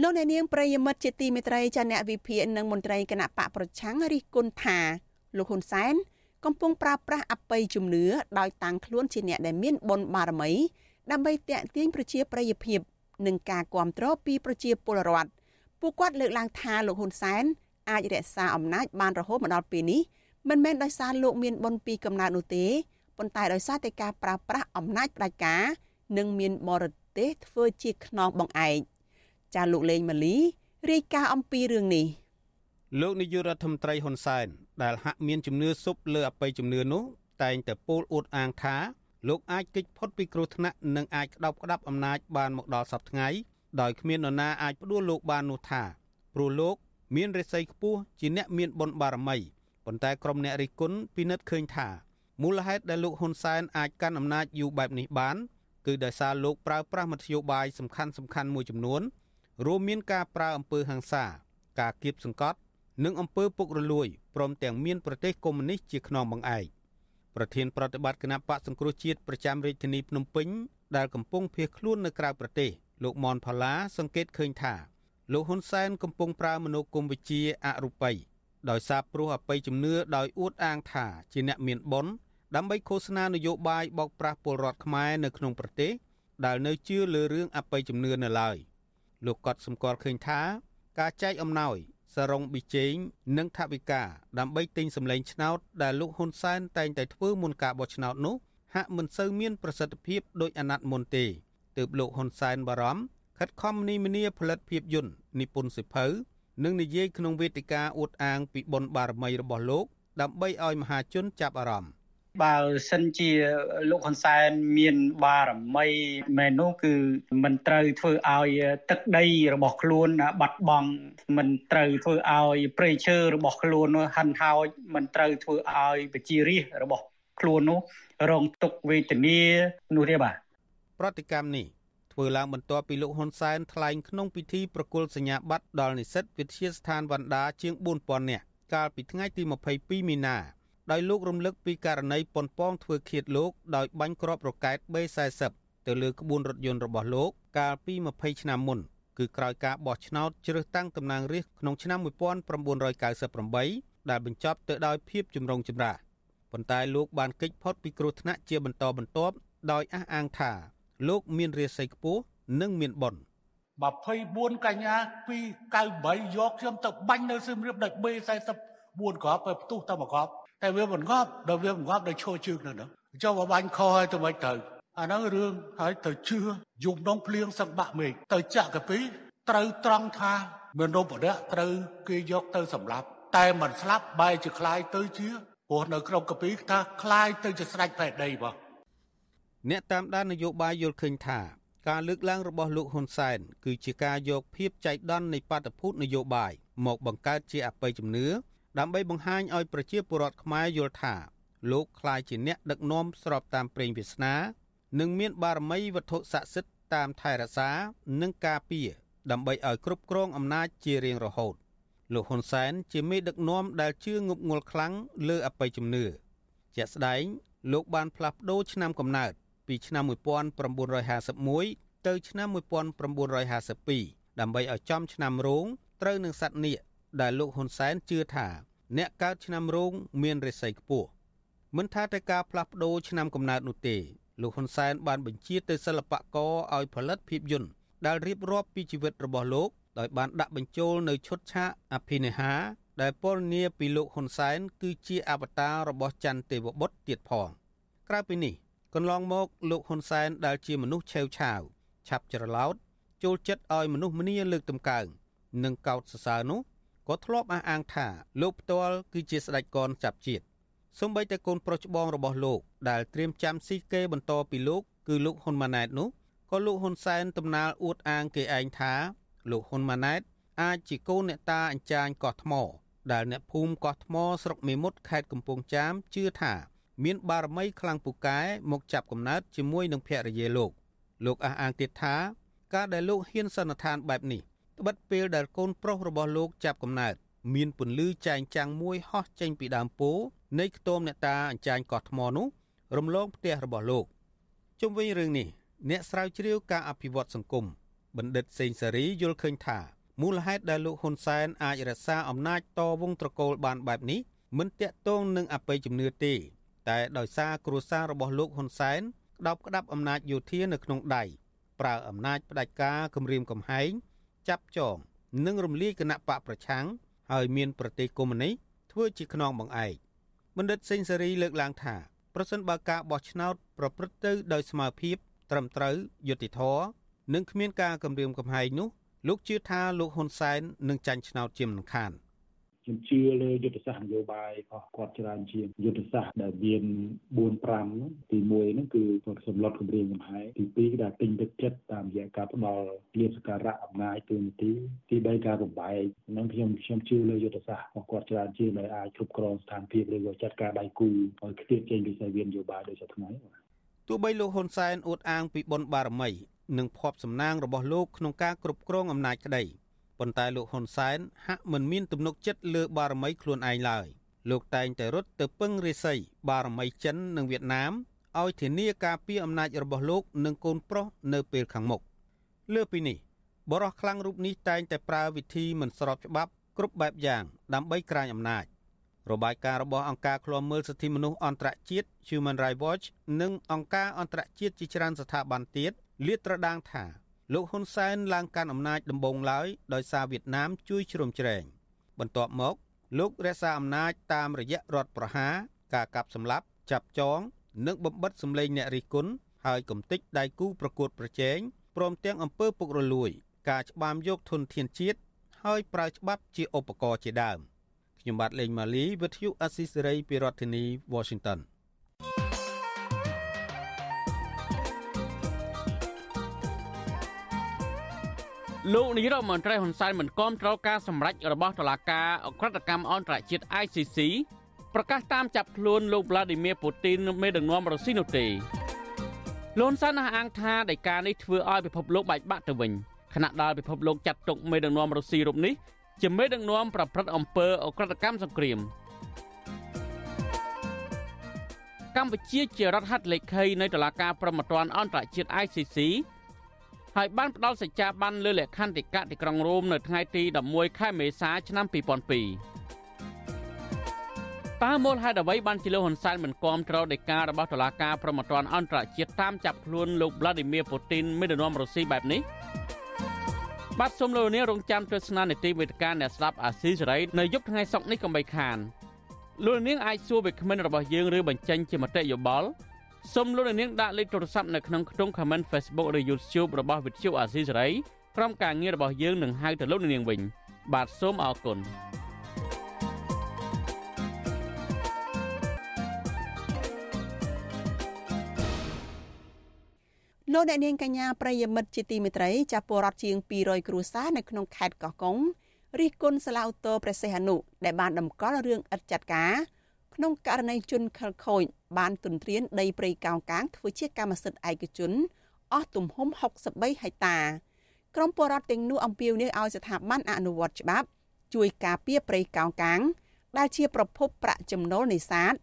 លោកអ្នកនាងប្រិយមិត្តជាទីមេត្រីចាអ្នកវិភាគនិងមន្ត្រីគណៈបកប្រឆាំងរិះគន់ថាលោកហ៊ុនសែនកំពុងប្រើប្រាស់អបិយជំនឿដោយតាំងខ្លួនជាអ្នកដែលមានបុណ្យបារមី ដើម្បីតាក់ទាញប្រជាប្រិយភាពនិងការគ្រប់គ្រងពីប្រជាពលរដ្ឋពួកគាត់លើកឡើងថាលោកហ៊ុនសែនអាចរក្សាអំណាចបានរហូតមកដល់ពេលនេះមិនមែនដោយសារលោកមានបុណ្យពីកំណើតនោះទេប៉ុន្តែដោយសារតែការប្រើប្រាស់អំណាចផ្ដាច់ការ និងមានបរទេសធ្វើជាខ្នងបង្អែក ចាលោកលេងម៉ាលីរាយការណ៍អំពីរឿងនេះលោកនាយករដ្ឋមន្ត្រីហ៊ុនសែនដែលហាក់មានជំនឿសុបលើអបិយជំនឿនោះតែងតែពោលអួតអាងថាលោកអាចគេចផុតពីគ្រោះថ្នាក់និងអាចក្តោបក្តាប់អំណាចបានមកដល់សពថ្ងៃដោយគ្មាននរណាអាចផ្ដួលលោកបាននោះថាព្រោះលោក មានរិស័យខ្ពស់ជាអ្នកមានបុណ្យបារមីប៉ុន្តែក្រុមអ្នករិះគន់ពិនិត្យឃើញថាមូលហេតុដែលលោកហ៊ុនសែនអាចកាន់អំណាចយូរបែបនេះបាន គឺដោយសារលោកប្រើប្រាស់មធ្យោបាយសំខាន់សំខាន់មួយចំនួន រួមមានការប្រើអំពើហិង្សា ការគៀបសង្កត់និងអំពើពុករលួយព្រមទាំងមានប្រទេសកុម្មុយនីសជាខ្នងបង្អែកប្រធានប្រតិបត្តិគណៈបកសង្គ្រោះជាតិប្រចាំរាជធានីភ្នំពេញដែលកំពុងភៀសខ្លួននៅក្រៅប្រទេសលោកមនផល្លាសង្កេតឃើញថាលោកហ៊ុនសែនកំពុងប្រើមនោគមវិជ្ជាអរូបីដោយសារព្រោះអបិយជំនឿដោយអួតអាងថាជាអ្នកមានបុណ្យដើម្បីឃោសនានយោបាយបោកប្រាស់ពលរដ្ឋខ្មែរនៅក្នុងប្រទេសដែលនៅជឿលើរឿងអបិយជំនឿនៅឡើយ លោកក៏សម្គាល់ឃើញថា ការចែកអំណោយសរងប៊ីជេងនិងថវិកាដើម្បីទិញសម្លេងឆ្នោតដែលលោកហ៊ុនសែនតែងតែធ្វើមុនការបោះឆ្នោតនោះហាក់មិនសូវមានប្រសិទ្ធភាពដោយអាណត្តិមុនទេទើបលោកហ៊ុនសែនបារម្ភខិតខំនីមនីផលិតភាពយន្តនិពន្ធសិភៅនិងនិយាយក្នុងវេទិកាអួតអាងពីបុណ្យបារមីរបស់លោកដើម្បីឲ្យមហាជនចាប់អារម្មណ៍ បើសិនជាលោកហ៊ុនសែនមានបារមីមែននោះគឺមិនត្រូវធ្វើឲ្យទឹកដីរបស់ខ្លួនបាត់បង់មិនត្រូវធ្វើឲ្យព្រៃឈើរបស់ខ្លួននោះហិនហោចមិនត្រូវធ្វើឲ្យប្រជារាស្ត្ររបស់ខ្លួននោះរងទុក្ខវេទនានោះទេបាទប្រតិកម្មនេះធ្វើឡើងបន្ទាប់ពីលោកហ៊ុនសែនថ្លែងក្នុងពិធីប្រគល់សញ្ញាបត្រដល់និស្សិតវិទ្យាស្ថានវណ្ណដាជាង4000នាក់កាលពីថ្ងៃទី22មីនា ដោយលោករំលឹកពីករណីប៉ុនប៉ងធ្វើឃាតលោកដោយបាញ់គ្រាប់រ៉ុកែត B40 ទៅលើក្បួនរថយន្តរបស់លោក កាលពី20ឆ្នាំមុនគឺក្រោយការបោះឆ្នោតជ្រើសតាំងតំណាងរាស្ត្រក្នុងឆ្នាំ1998ដែលបញ្ចប់ទៅដោយភាពចម្រុងចម្រាសប៉ុន្តែលោកបានគេចផុតពីគ្រោះថ្នាក់ជាបន្តបន្ទាប់ដោយអះអាងថាលោកមានរាសីខ្ពស់និងមានបុណ្យ24កញ្ញា298យកខ្ញុំទៅបាញ់នៅសៀមរាបដោយ B44 គ្រាប់ទៅផ្ទុះតែមួយគ្រាប់ តែវាមិនងាប់ដល់វាមិនងាប់ដោយឈរជើងនៅនោះចុះបើបាញ់ខឲ្យទៅមិនទៅអាហ្នឹងរឿងហើយទៅជឿយំដងភ្លៀងសឹកបាក់មេឃទៅចាក់កាពីត្រូវត្រង់ថាមនុស្សម្នាក់ត្រូវគេយកទៅសម្លាប់តែមិនស្លាប់បែរជាคล้ายទៅជាព្រោះនៅក្នុងកាពីថាคล้ายទៅជាស្រេចផែនដីបងអ្នកតាមដាននយោបាយយល់ឃើញថាការលើកឡើងរបស់លោកហ៊ុនសែនគឺជាការយកភាពចៃដន្យនៃបាតុភូតនយោបាយមកបង្កើតជាអបិយជំនឿ ដើម្បីបង្ហាញឲ្យប្រជាពលរដ្ឋខ្មែរយល់ថាលោកក្លាយជាអ្នកដឹកនាំស្របតាមព្រេងវាសនា និងមានបារមីវត្ថុស័ក្តិសិទ្ធិតាមថែរក្សានិងការពារដើម្បីឲ្យគ្រប់គ្រងអំណាចជារៀងរហូតលោកហ៊ុនសែនជាមេដឹកនាំដែលជឿងប់ងល់ខ្លាំងលើអបិយជំនឿជាក់ស្ដែងលោកបានផ្លាស់ប្ដូរឆ្នាំកំណើតពីឆ្នាំ1951ទៅឆ្នាំ1952ដើម្បីឲ្យចំឆ្នាំរោងត្រូវនឹងសត្វនាគ ដែលលោកហ៊ុនសែនជឿថា អ្នកកើតឆ្នាំរោងមានរិស័យខ្ពស់មិនថាតែការផ្លាស់ប្ដូរឆ្នាំកំណើតនោះទេលោកហ៊ុនសែនបានបញ្ជាទៅសិល្បករឲ្យផលិតភាពយន្តដែលរៀបរាប់ពីជីវិតរបស់លោកដោយបានដាក់បញ្ចូលនៅឈុតឆាកអភិនិហាដែលពណ៌នាពីលោកហ៊ុនសែនគឺជាអវតាររបស់ច័ន្ទទេវបុត្រទៀតផងក្រៅពីនេះកន្លងមកលោកហ៊ុនសែនដែលជាមនុស្សឆេវឆាវឆាប់ច្រឡោតចូលចិត្តឲ្យមនុស្សម្នាលើកតម្កើងនិងកោតសរសើរនោះ ក៏ធ្លាប់អះអាងថាលោកផ្ទាល់គឺជាស្ដេចកនចាប់ជាតិសូម្បីតែកូនប្រុសច្បងរបស់លោកដែលត្រៀមចាំស៊ីគេបន្តពីលោកគឺលោកហ៊ុនម៉ាណែតនោះក៏លោកហ៊ុនសែនតំណាលអួតអាងគេឯងថាលោកហ៊ុនម៉ាណែតអាចជាកូនអ្នកតាអញ្ចាញកោះថ្ម ដែលអ្នកភូមិកោះថ្មស្រុកមេមត់ខេត្តកំពង់ចាមជឿថាមានបារមីខ្លាំងពូកែមកចាប់កំណើតជាមួយនឹងភរិយាលោក លោកអះអាងទៀតថា ការដែលលោកហ៊ានសន្និដ្ឋានបែបនេះ ត្បិតពេលដែលកូនប្រុសរបស់លោកចាប់កំណើតមានពន្លឺចែងចាំងមួយហោះចេញពីដើមពោនៃខ្ទមអ្នកតាអញ្ចាញកោះថ្មនោះរំលងផ្ទះរបស់លោកជុំវិញរឿងនេះអ្នកស្រាវជ្រាវការអភិវឌ្ឍសង្គមបណ្ឌិតសេងសារីយល់ឃើញថាមូលហេតុដែលលោកហ៊ុនសែនអាចរក្សាអំណាចតវងត្រកូលបានបែបនេះមិនតាក់ទងនឹងអបិយជំនឿទេ តែដោយសារគ្រួសាររបស់លោកហ៊ុនសែនក្តោបក្តាប់អំណាចយោធានៅក្នុងដៃប្រើអំណាចផ្ដាច់ការគម្រាមកំហែង ចាប់ចងនិងរំលាយគណៈបកប្រឆាំងហើយមានប្រទេសកុម្មុយនីសធ្វើជាខ្នងបង្អែកបណ្ឌិតសេងសេរីលើកឡើងថាប្រសិនបើការបោះឆ្នោតប្រព្រឹត្តទៅដោយស្មារតីត្រឹមត្រូវយុត្តិធម៌និងគ្មានការគំរាមកំហែងនោះលោកជឿថាលោកហ៊ុនសែននឹងចាញ់ឆ្នោតជាមិនខាន ខ្ញុំជឿលើយុទ្ធសាស្ត្រនយោបាយរបស់គាត់ច្រើនជាងយុទ្ធសាស្ត្រដែលមាន4 5ទី1ហ្នឹងគឺគាត់សម្លុតគម្រាមកំហែងទី2ដែលទិញទឹកចិត្តតាមរយៈការផ្ដល់លៀបសការៈអំណាចទូនីតិទី3ការបំបែកហ្នឹងខ្ញុំខ្ញុំជឿលើយុទ្ធសាស្ត្ររបស់គាត់ច្រើនជាងដែលអាចគ្រប់គ្រងស្ថានភាពឬក៏ចាត់ការដៃគូឲ្យខ្ទាតចេញពីសាវិនយោបាយដូចថ្ងៃទោះបីលោកហ៊ុនសែនអួតអាងពីបុណ្យបារមីនិងភ័ព្វសំណាងរបស់លោកក្នុងការគ្រប់គ្រងអំណាចក្តី ប៉ុន្តែលោកហ៊ុនសែនហាក់មិនមានទំនុកចិត្តលើបារមីខ្លួនឯងឡើយលោកតែងតែរត់ទៅពឹងរាសីបារមីចិននិងវៀតណាមឲ្យធានាការពារអំណាចរបស់លោកនិងកូនប្រុសនៅពេលខាងមុខលើពីនេះបរិះខ្លាំងរូបនេះតែងតែប្រើវិធីមិនស្របច្បាប់គ្រប់បែបយ៉ាងដើម្បីក្រាញអំណាចរបាយការណ៍របស់អង្គការឃ្លាំមើលសិទ្ធិមនុស្សអន្តរជាតិ Human Rights Watch និងអង្គការអន្តរជាតិជាច្រើនស្ថាប័នទៀតលាតត្រដាងថា លោកហ៊ុនសែនឡើងកាន់អំណាចដំបូងឡើយដោយសារវៀតណាមជួយជ្រោមជ្រែងបន្ទាប់មក លោករក្សាអំណាចតាមរយៈរដ្ឋប្រហារការកាប់សម្លាប់ចាប់ចង និងបំបិតសម្លេងអ្នករិះគន់ហើយកំទេចដៃគូប្រកួតប្រជែងព្រមទាំងអំពើពុករលួយ ការច្បាមយកធនធានជាតិហើយប្រើច្បាប់ជាឧបករណ៍ជាដើមខ្ញុំបាទលេងម៉ាលីវិទ្យុអស៊ីសេរីពីរដ្ឋធានី Washington លោកនាយរដ្ឋមន្ត្រីហ៊ុនសែនមិនគាំទ្រការសម្រេចរបស់តុលាការអក្រិតកម្មអន្តរជាតិ ICC ប្រកាសតាមចាប់ខ្លួនលោក Vladimir Putin មេដឹកនាំរុស្ស៊ីនោះទេលោកសានអះអាងថាដីកានេះធ្វើឲ្យពិភពលោកបែកបាក់ទៅវិញខណៈដែលពិភពលោកចាត់ទុកមេដឹកនាំរុស្ស៊ីរូបនេះជាមេដឹកនាំប្រព្រឹត្តអំពើអក្រិតកម្មសង្គ្រាមកម្ពុជាជារដ្ឋហត្ថលេខីនៃតុលាការប្រំពន្ធអន្តរជាតិ ICC ហើយបានផ្ដល់សច្ចាប័នលើលក្ខន្តិកៈទីក្រុងរ៉ូមនៅថ្ងៃទី11ខែមេសាឆ្នាំ2002តើមូលហេតុអ្វីបានជាលោកហ៊ុនសែនមិនគាំទ្រដីការបស់តុលាការប្រំពន្ធអន្តរជាតិតាមចាប់ខ្លួនលោក Vladimir Putin មេដឹកនាំរុស្ស៊ីបែបនេះបាទសូមលោកនាងរងចាំទស្សនានីតិវេទិកាអ្នកស្ដាប់អាស៊ីសេរីនៅយប់ថ្ងៃសុក្រនេះកុំបីខានលោកនាងអាចសួរវាគ្មិនរបស់យើងឬបញ្ចេញជាមតិយោបល់ សូមលោកនាងដាក់លេខទូរស័ព្ទនៅក្នុងខ្ទង់ comment Facebook ឬ YouTube របស់វិទ្យុអាស៊ីសេរីក្រុមការងាររបស់យើងនឹងហៅទៅលោកនាងវិញ បាទសូមអរគុណលោកអ្នកនាងកញ្ញាប្រិយមិត្តជាទីមេត្រីចាស់ពលរដ្ឋជាង200គ្រួសារនៅក្នុងខេត្តកោះកុងរិះគន់សាឡាវតូព្រះសីហនុដែលបានដំកល់រឿងឥតចាត់ការ ក្នុងករណីជនខិលខូចបានទុនទ្រានដីព្រៃកោងកាងធ្វើជាកម្មសិទ្ធិឯកជនអស់ទំហំ63ហិកតាក្រមពលរដ្ឋទាំងនោះអំពាវនាវឲ្យស្ថាប័នអនុវត្តច្បាប់ជួយការពារព្រៃកោងកាង ដែលជាប្រភពប្រាក់ចំណូលនេសាទ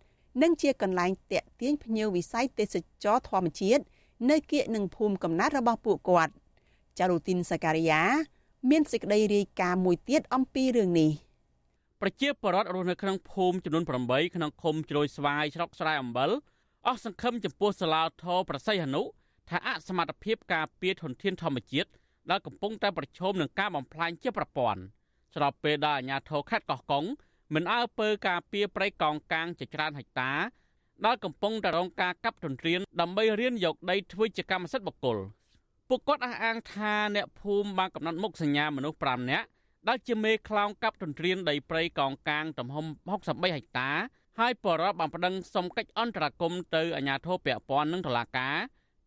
និងជាកន្លែងតាក់ទាញភ្ញៀវវិស័យទេសចរធម្មជាតិនៅគៀកនឹងភូមិកំណើតរបស់ពួកគាត់ចារូទីនសាការីយ៉ាមានសេចក្តីរាយការណ៍មួយទៀតអំពីរឿងនេះ ប្រជាពលរដ្ឋរស់នៅក្នុងភូមិចំនួន8ក្នុងឃុំជ្រោយស្វាយស្រុកស្រែអំបិលអស់សង្ឃឹមចំពោះសាឡាធរប្រស័យហនុថាអសមត្ថភាពការពារធនធានធម្មជាតិដែលកំពុងតែប្រឈមនឹងការបំផ្លាញជាប្រព័ន្ធស្របពេលដែលអាជ្ញាធរខេត្តកោះកុងមិនអើពើការពារព្រៃកោងកាងជាច្រើនហិកតាដែលកំពុងតែរងការកាប់ទន្ទ្រានដើម្បីរៀនយកដីធ្វើជាកម្មសិទ្ធិបុគ្គលពួកគាត់អះអាងថាអ្នកភូមិបានកំណត់មុខសញ្ញាមនុស្ស5នាក់ ដែលជាមេខ្លោងកាប់ទន្ទ្រានដីព្រៃកោងកាងទំហំ63ហិកតា ហើយបរិបបានប្តឹងសុំកិច្ចអន្តរាគមន៍ទៅអាជ្ញាធរពាក់ព័ន្ធនិងតុលាការ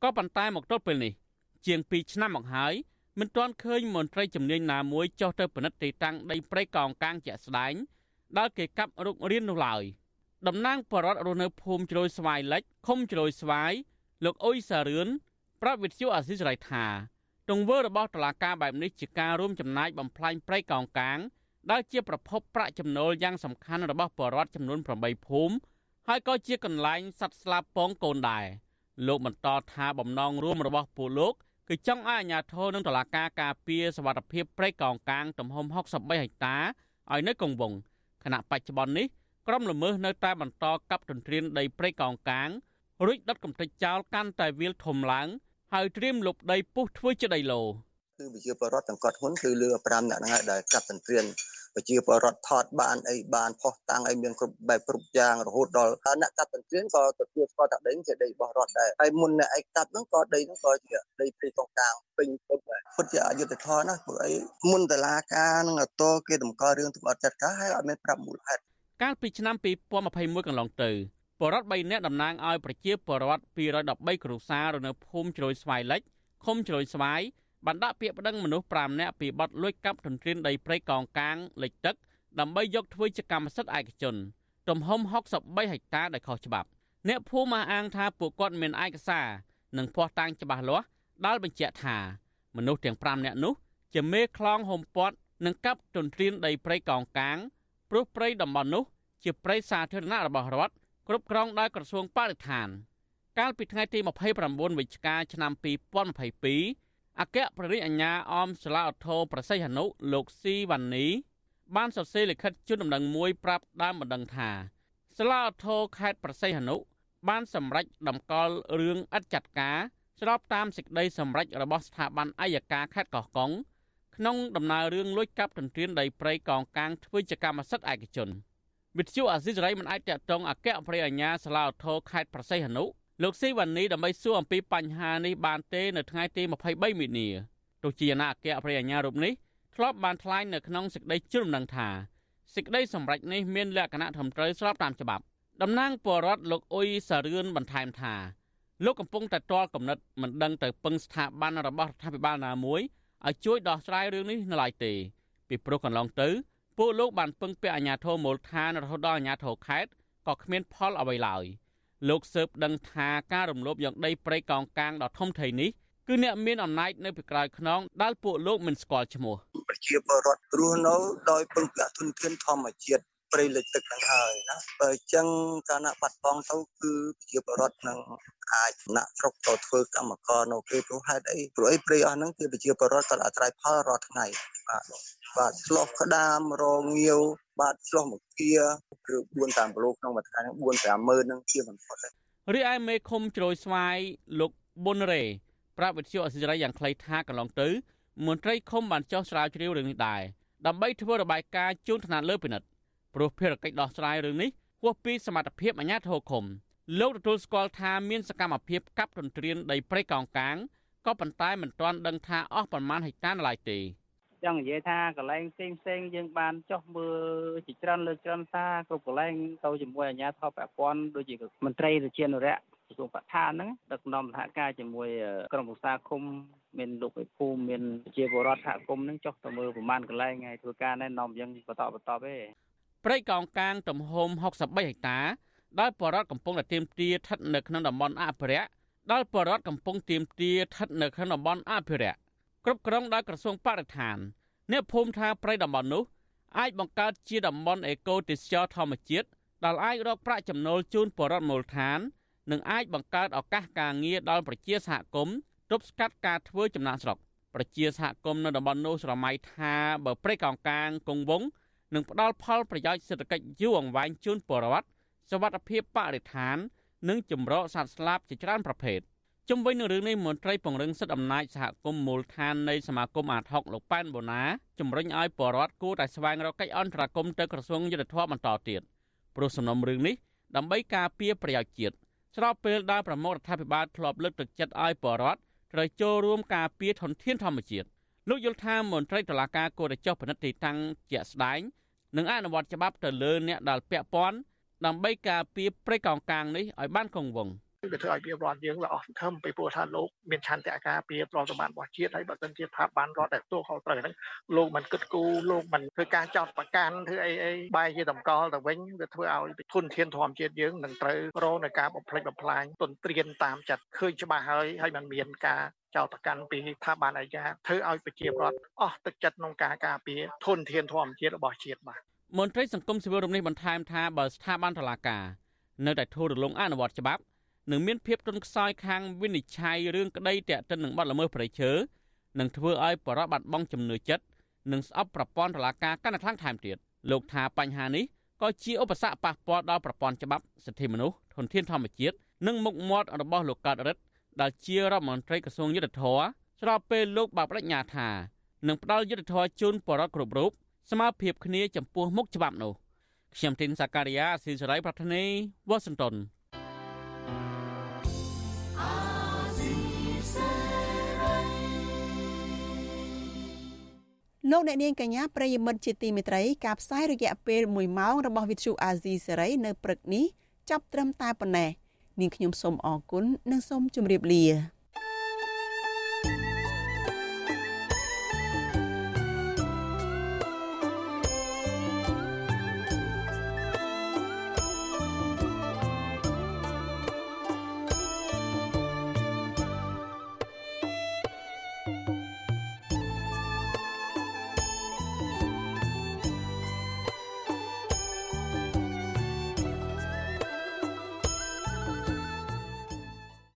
ក៏ប៉ុន្តែមកទល់ពេលនេះ ជាង2ឆ្នាំមកហើយមិនទាន់ឃើញមន្ត្រីជំនាញណាមួយចុះទៅពិនិត្យទីតាំងដីព្រៃកោងកាងជាក់ស្ដែងដែលគេកាប់រុករៀននោះឡើយតំណាងបរដ្ឋរស់នៅភូមិជ្រោយស្វាយលិចឃុំជ្រោយស្វាយលោកអ៊ុយសារឿនប្រាប់វិទ្យុអាស៊ីសេរីថា ទង្វើរបស់តុលាការបែបនេះជាការរួមចំណាយបំផ្លាញព្រៃកោងកាងដែលជាប្រភពប្រាក់ចំណូលយ៉ាងសំខាន់របស់ប្រជាពលរដ្ឋចំនួន8ភូមិហើយក៏ជាកន្លែងសត្វស្លាបពងកូនដែរលោកបន្តថាបំណងរួមរបស់ពលលោកគឺចង់ឲ្យអាជ្ញាធរនិងតុលាការការពារសវត្ថិភាពព្រៃកោងកាងទំហំ63ហិកតាឲ្យនៅគង់វង្សខណៈបច្ចុប្បន្ននេះក្រុមល្មើសនៅតែបន្តកាប់ទន្ទ្រានដីព្រៃកោងកាងរួចដុតកំទេចចោលកាន់តែវាលធំឡើង ហើយត្រៀមលុបដីពុះធ្វើជាដីឡូគឺប្រជាពលរដ្ឋទាំងគាត់ហ៊ុនគឺលឺ5អ្នកហ្នឹងហើយដែលកាត់ទន្ទ្រានប្រជាពលរដ្ឋថតបានអីបានផុសតាំងអីមានគ្រប់បែបគ្រប់យ៉ាងរហូតដល់អ្នកកាត់ទន្ទ្រានក៏ទទួលស្គាល់ថាដីជាដីរបស់រដ្ឋដែរហើយមុនអ្នកឯកាត់ហ្នឹងក៏ដីហ្នឹងក៏ជាដីព្រៃកងកាងពេញគ្រប់ពិតជាអយុត្តិធម៌ណាស់ព្រោះអីមុនតឡាការនឹងអតគេតម្កល់រឿងទាំងអត់ចាត់ការហើយអត់មានប្រាប់មូលហេតុកាលពីឆ្នាំ2021កន្លងទៅ បរដ្ឋ3នាក់តំណាងឲ្យប្រជាពលរដ្ឋ213គ្រួសារនៅភូមិជ្រោយស្វាយលិចឃុំជ្រោយស្វាយបានដាក់ពាក្យប្តឹងមនុស្ស5នាក់ពីបទលួចកាប់ទន្ទ្រានដីព្រៃកោងកាងលិចទឹកដើម្បីយកធ្វើជាកម្មសិទ្ធិឯកជន ទំហំ63ហិកតាដោយខុសច្បាប់ អ្នកភូមិអះអាងថាពួកគាត់មានឯកសារនិងភ័ស្តុតាងច្បាស់លាស់ដែលបញ្ជាក់ថាមនុស្សទាំង5នាក់នោះជាមេខ្លងហុំព័ទ្ធនិងកាប់ទន្ទ្រានដីព្រៃកោងកាងព្រោះព្រៃតំបន់នោះជាព្រៃសាធារណៈរបស់រដ្ឋ គ្រប់គ្រងដោយក្រសួងបរិស្ថាន កាលពីថ្ងៃទី29វិច្ឆិកាឆ្នាំ2022អគ្គប្រធានអាជ្ញាអមសាឡាអូថូប្រសិទ្ធហនុលោកស៊ីវ៉ានីបានសរសេរលិខិតជូនដំណឹងមួយប្រាប់ដើមបណ្ដឹងថាសាឡាអូថូខេត្តប្រសិទ្ធហនុបានសម្រេចដំកល់រឿងឥតចាត់ការស្របតាមសេចក្តីសម្រេចរបស់ស្ថាប័នអัยការខេត្តកោះកុងក្នុងដំណើររឿងលួចកាប់ទន្ទ្រានដីព្រៃកោងកាងធ្វើជាកម្មសិទ្ធិឯកជន វិទ្យុអាស៊ីសេរីមិនអាចតាក់ទងអគ្គប្រធានអាជ្ញាសាឡាអូថូខេត្តប្រសិទ្ធហនុលោកស៊ីវ៉ានីដើម្បីសួរអំពីបញ្ហានេះបានទេនៅថ្ងៃទី23មីនាទោះជាណាអគ្គប្រធានអាជ្ញារូបនេះធ្លាប់បានថ្លែងនៅក្នុងសេចក្តីជូនដំណឹងថាសេចក្តីសម្រេចនេះមានលក្ខណៈត្រឹមត្រូវស្របតាមច្បាប់តំណាងពលរដ្ឋលោកអ៊ុយសារឿនបន្ថែមថាលោកកំពុងតែទាល់គំនិតមិនដឹងទៅពឹងស្ថាប័នរបស់រដ្ឋាភិបាលណាមួយឲ្យជួយដោះស្រាយរឿងនេះនៅឡើយទេពីព្រោះកន្លងទៅ ពួកលោកបានពឹងពាក់អាជ្ញាធរមូលដ្ឋានរហូតដល់អាជ្ញាធរខេត្តក៏គ្មានផលអ្វីឡើយលោកស៊ើបដឹងថាការរំលោភយ៉ាងដីព្រៃកោងកាងដ៏ធំធេងនេះគឺអ្នកមានអំណាចនៅពីក្រោយខ្នងដែលពួកលោកមិនស្គាល់ឈ្មោះប្រជាពលរដ្ឋរស់នៅដោយពឹងពាក់ធនធានធម្មជាតិ ព្រៃលិចទឹកហ្នឹងហើយណាបើអញ្ចឹងកាលណាបាត់បង់ទៅគឺប្រជាពលរដ្ឋនឹងអាចចំណាក់ស្រុកទៅធ្វើកម្មករនៅគេព្រោះហេតុអីព្រោះអីព្រៃអស់ហ្នឹងគឺប្រជាពលរដ្ឋគាត់អាស្រ័យផលរាល់ថ្ងៃបាទបាទឆ្លោះក្តាមរងាវបាទឆ្លោះមកគៀឬ4តាមគីឡូក្នុងមួយថ្ងៃហ្នឹង4 5ម៉ឺនហ្នឹងជាបំផុតរីឯមេឃុំជ្រោយស្វាយលោកប៊ុនរ៉េប្រាប់វិទ្យុអសិរ័យយ៉ាងខ្លីថាកន្លងទៅមន្ត្រីឃុំបានចោះស្រាវជ្រាវរឿងនេះដែរដើម្បីធ្វើរបាយការណ៍ជូនថ្នាក់លើពិនិត្យ ព្រោះភារកិច្ចដោះស្រាយរឿងនេះហួសពីសមត្ថភាពអាជ្ញាធរឃុំលោកទទួលស្គាល់ថាមានសកម្មភាពកាប់ទន្ទ្រានដីព្រៃកោងកាងក៏ប៉ុន្តែមិនទាន់ដឹងថាអស់ប្រមាណហិកតានៅឡើយទេចង់និយាយថាកន្លែងផ្សេងផ្សេងយើងបានចុះមើលជាច្រើនលើកច្រើនសារគ្រប់កន្លែងទៅជាមួយអាជ្ញាធរពាក់ព័ន្ធដូចជាមន្ត្រីរាជានុរៈក្រសួងបរិស្ថានហ្នឹងដឹកនាំសហការជាមួយក្រុមប្រឹក្សាឃុំមានលោកឯភូមិមានជាពលរដ្ឋសហគមន៍ហ្នឹងចុះទៅមើលប្រមាណកន្លែងហើយធ្វើការណែនាំយើងបន្តបន្តទេ ព្រៃកោងកាងទំហំ63ហិកតាដែលបរដ្ឋកំពុងតែទៀមទាស្ថិតនៅក្នុងតំបន់អភិរក្សដែលបរដ្ឋកំពុងទៀមទាស្ថិតនៅក្នុងតំបន់អភិរក្សគ្រប់គ្រងដោយក្រសួងបរិស្ថានអ្នកភូមិថាព្រៃតំបន់នោះអាចបង្កើតជាតំបន់អេកូទេសចរធម្មជាតិដែលអាចរកប្រាក់ចំណូលជូនបរដ្ឋមូលដ្ឋាននិងអាចបង្កើតឱកាសការងារដល់ប្រជាសហគមន៍ទប់ស្កាត់ការធ្វើចំណាកស្រុកប្រជាសហគមន៍នៅតំបន់នោះស្រមៃថាបើព្រៃកោងកាងគង់វង្ស និងផ្ដល់ផលប្រយោជន៍សេដ្ឋកិច្ចយូរអង្វែងជូនប្រជាពលរដ្ឋសុវត្ថិភាពបរិស្ថាន និងចម្រោកសត្វស្លាបជាច្រើនប្រភេទជុំវិញនឹងរឿងនេះមន្ត្រីពង្រឹងសិទ្ធិអំណាចសហគមន៍មូលដ្ឋាននៃសមាគមអាត60លោកប៉ែនបូណាជំរុញឲ្យប្រជាពលរដ្ឋគួរតែស្វែងរកកិច្ចអន្តរាគមន៍ទៅក្រសួងយុទ្ធភ័ពបន្តទៀតព្រោះសំណុំរឿងនេះដើម្បីការពារប្រយោជន៍ជាតិស្របពេលដែលប្រមុខរដ្ឋាភិបាលធ្លាប់លើកទឹកចិត្តឲ្យប្រជាពលរដ្ឋត្រូវចូលរួមការពារធនធានធម្មជាតិ លោកយល់ថាមន្ត្រីតុលាការគួរតែចុះពិនិត្យទីតាំងជាក់ស្ដែងនិងអនុវត្តច្បាប់ទៅលើអ្នកដែលពាក់ព័ន្ធដើម្បីការពារព្រៃកោងកាងនេះឲ្យបានគង់វង្ស វាធ្វើឲ្យវារដ្ឋយើងវាអស់សង្ឃឹមពីព្រោះថាលោកមានឆន្ទៈការពារប្រតិបត្តិរបស់ជាតិហើយបើសិនជាថាបានរដ្ឋដែលទទួលខុសត្រូវហ្នឹងលោកមិនគិតគូរលោកមិនធ្វើការចោតប្រកាន់ធ្វើអីអីបែរជាតម្កល់ទៅវិញវាធ្វើឲ្យធនធានធម្មជាតិយើងនឹងត្រូវរងនឹងការបំផ្លិចបំផ្លាញទន្ទ្រានតាមចិត្តឃើញច្បាស់ហើយហើយมันមានការចោតប្រកាន់ពីថាបានអាយាធ្វើឲ្យប្រជាពលរដ្ឋអស់ទឹកចិត្តក្នុងការការពារធនធានធម្មជាតិរបស់ជាតិបាទមន្ត្រីសង្គមស៊ីវិលរំនេះបន្ថែមថាបើស្ថាប័នតុលាការនៅតែធូររលុងអនុវត្តច្បាប់ នឹងមានភាពទន់ខ្សោយខាងវិនិច្ឆ័យរឿងក្តីតាក់ទិននឹងបទល្មើសប្រៃឈើនឹងធ្វើឲ្យបរិបត្តិបាត់បង់ជំនឿចិត្តនិងស្អប់ប្រព័ន្ធតុលាការកាន់តែខ្លាំងថែមទៀតលោកថាបញ្ហានេះក៏ជាឧបសគ្គប៉ះពាល់ដល់ប្រព័ន្ធច្បាប់សិទ្ធិមនុស្សធនធានធម្មជាតិនិងមុខមាត់របស់លោកកើតរិទ្ធដែលជារដ្ឋមន្ត្រីក្រសួងយុទ្ធភ័ពស្របពេលលោកបានបដិញ្ញាថានឹងផ្ដល់យុទ្ធធរជូនបរដ្ឋគ្រប់រូបស្មារភាពគ្នាចំពោះមុខច្បាប់នោះខ្ញុំទីនសាការីយ៉ាស៊ីសេរីប្រធានីវ៉ាស៊ីនតោន លោកអ្នកនាងកញ្ញាប្រិយមិត្តជាទីមេត្រីការផ្សាយរយៈពេល1ម៉ោងរបស់វិទ្យុអាស៊ីសេរីនៅព្រឹកនេះចាប់ត្រឹមតែប៉ុណ្ណេះនាងខ្ញុំសូមអរគុណនិងសូមជម្រាបលា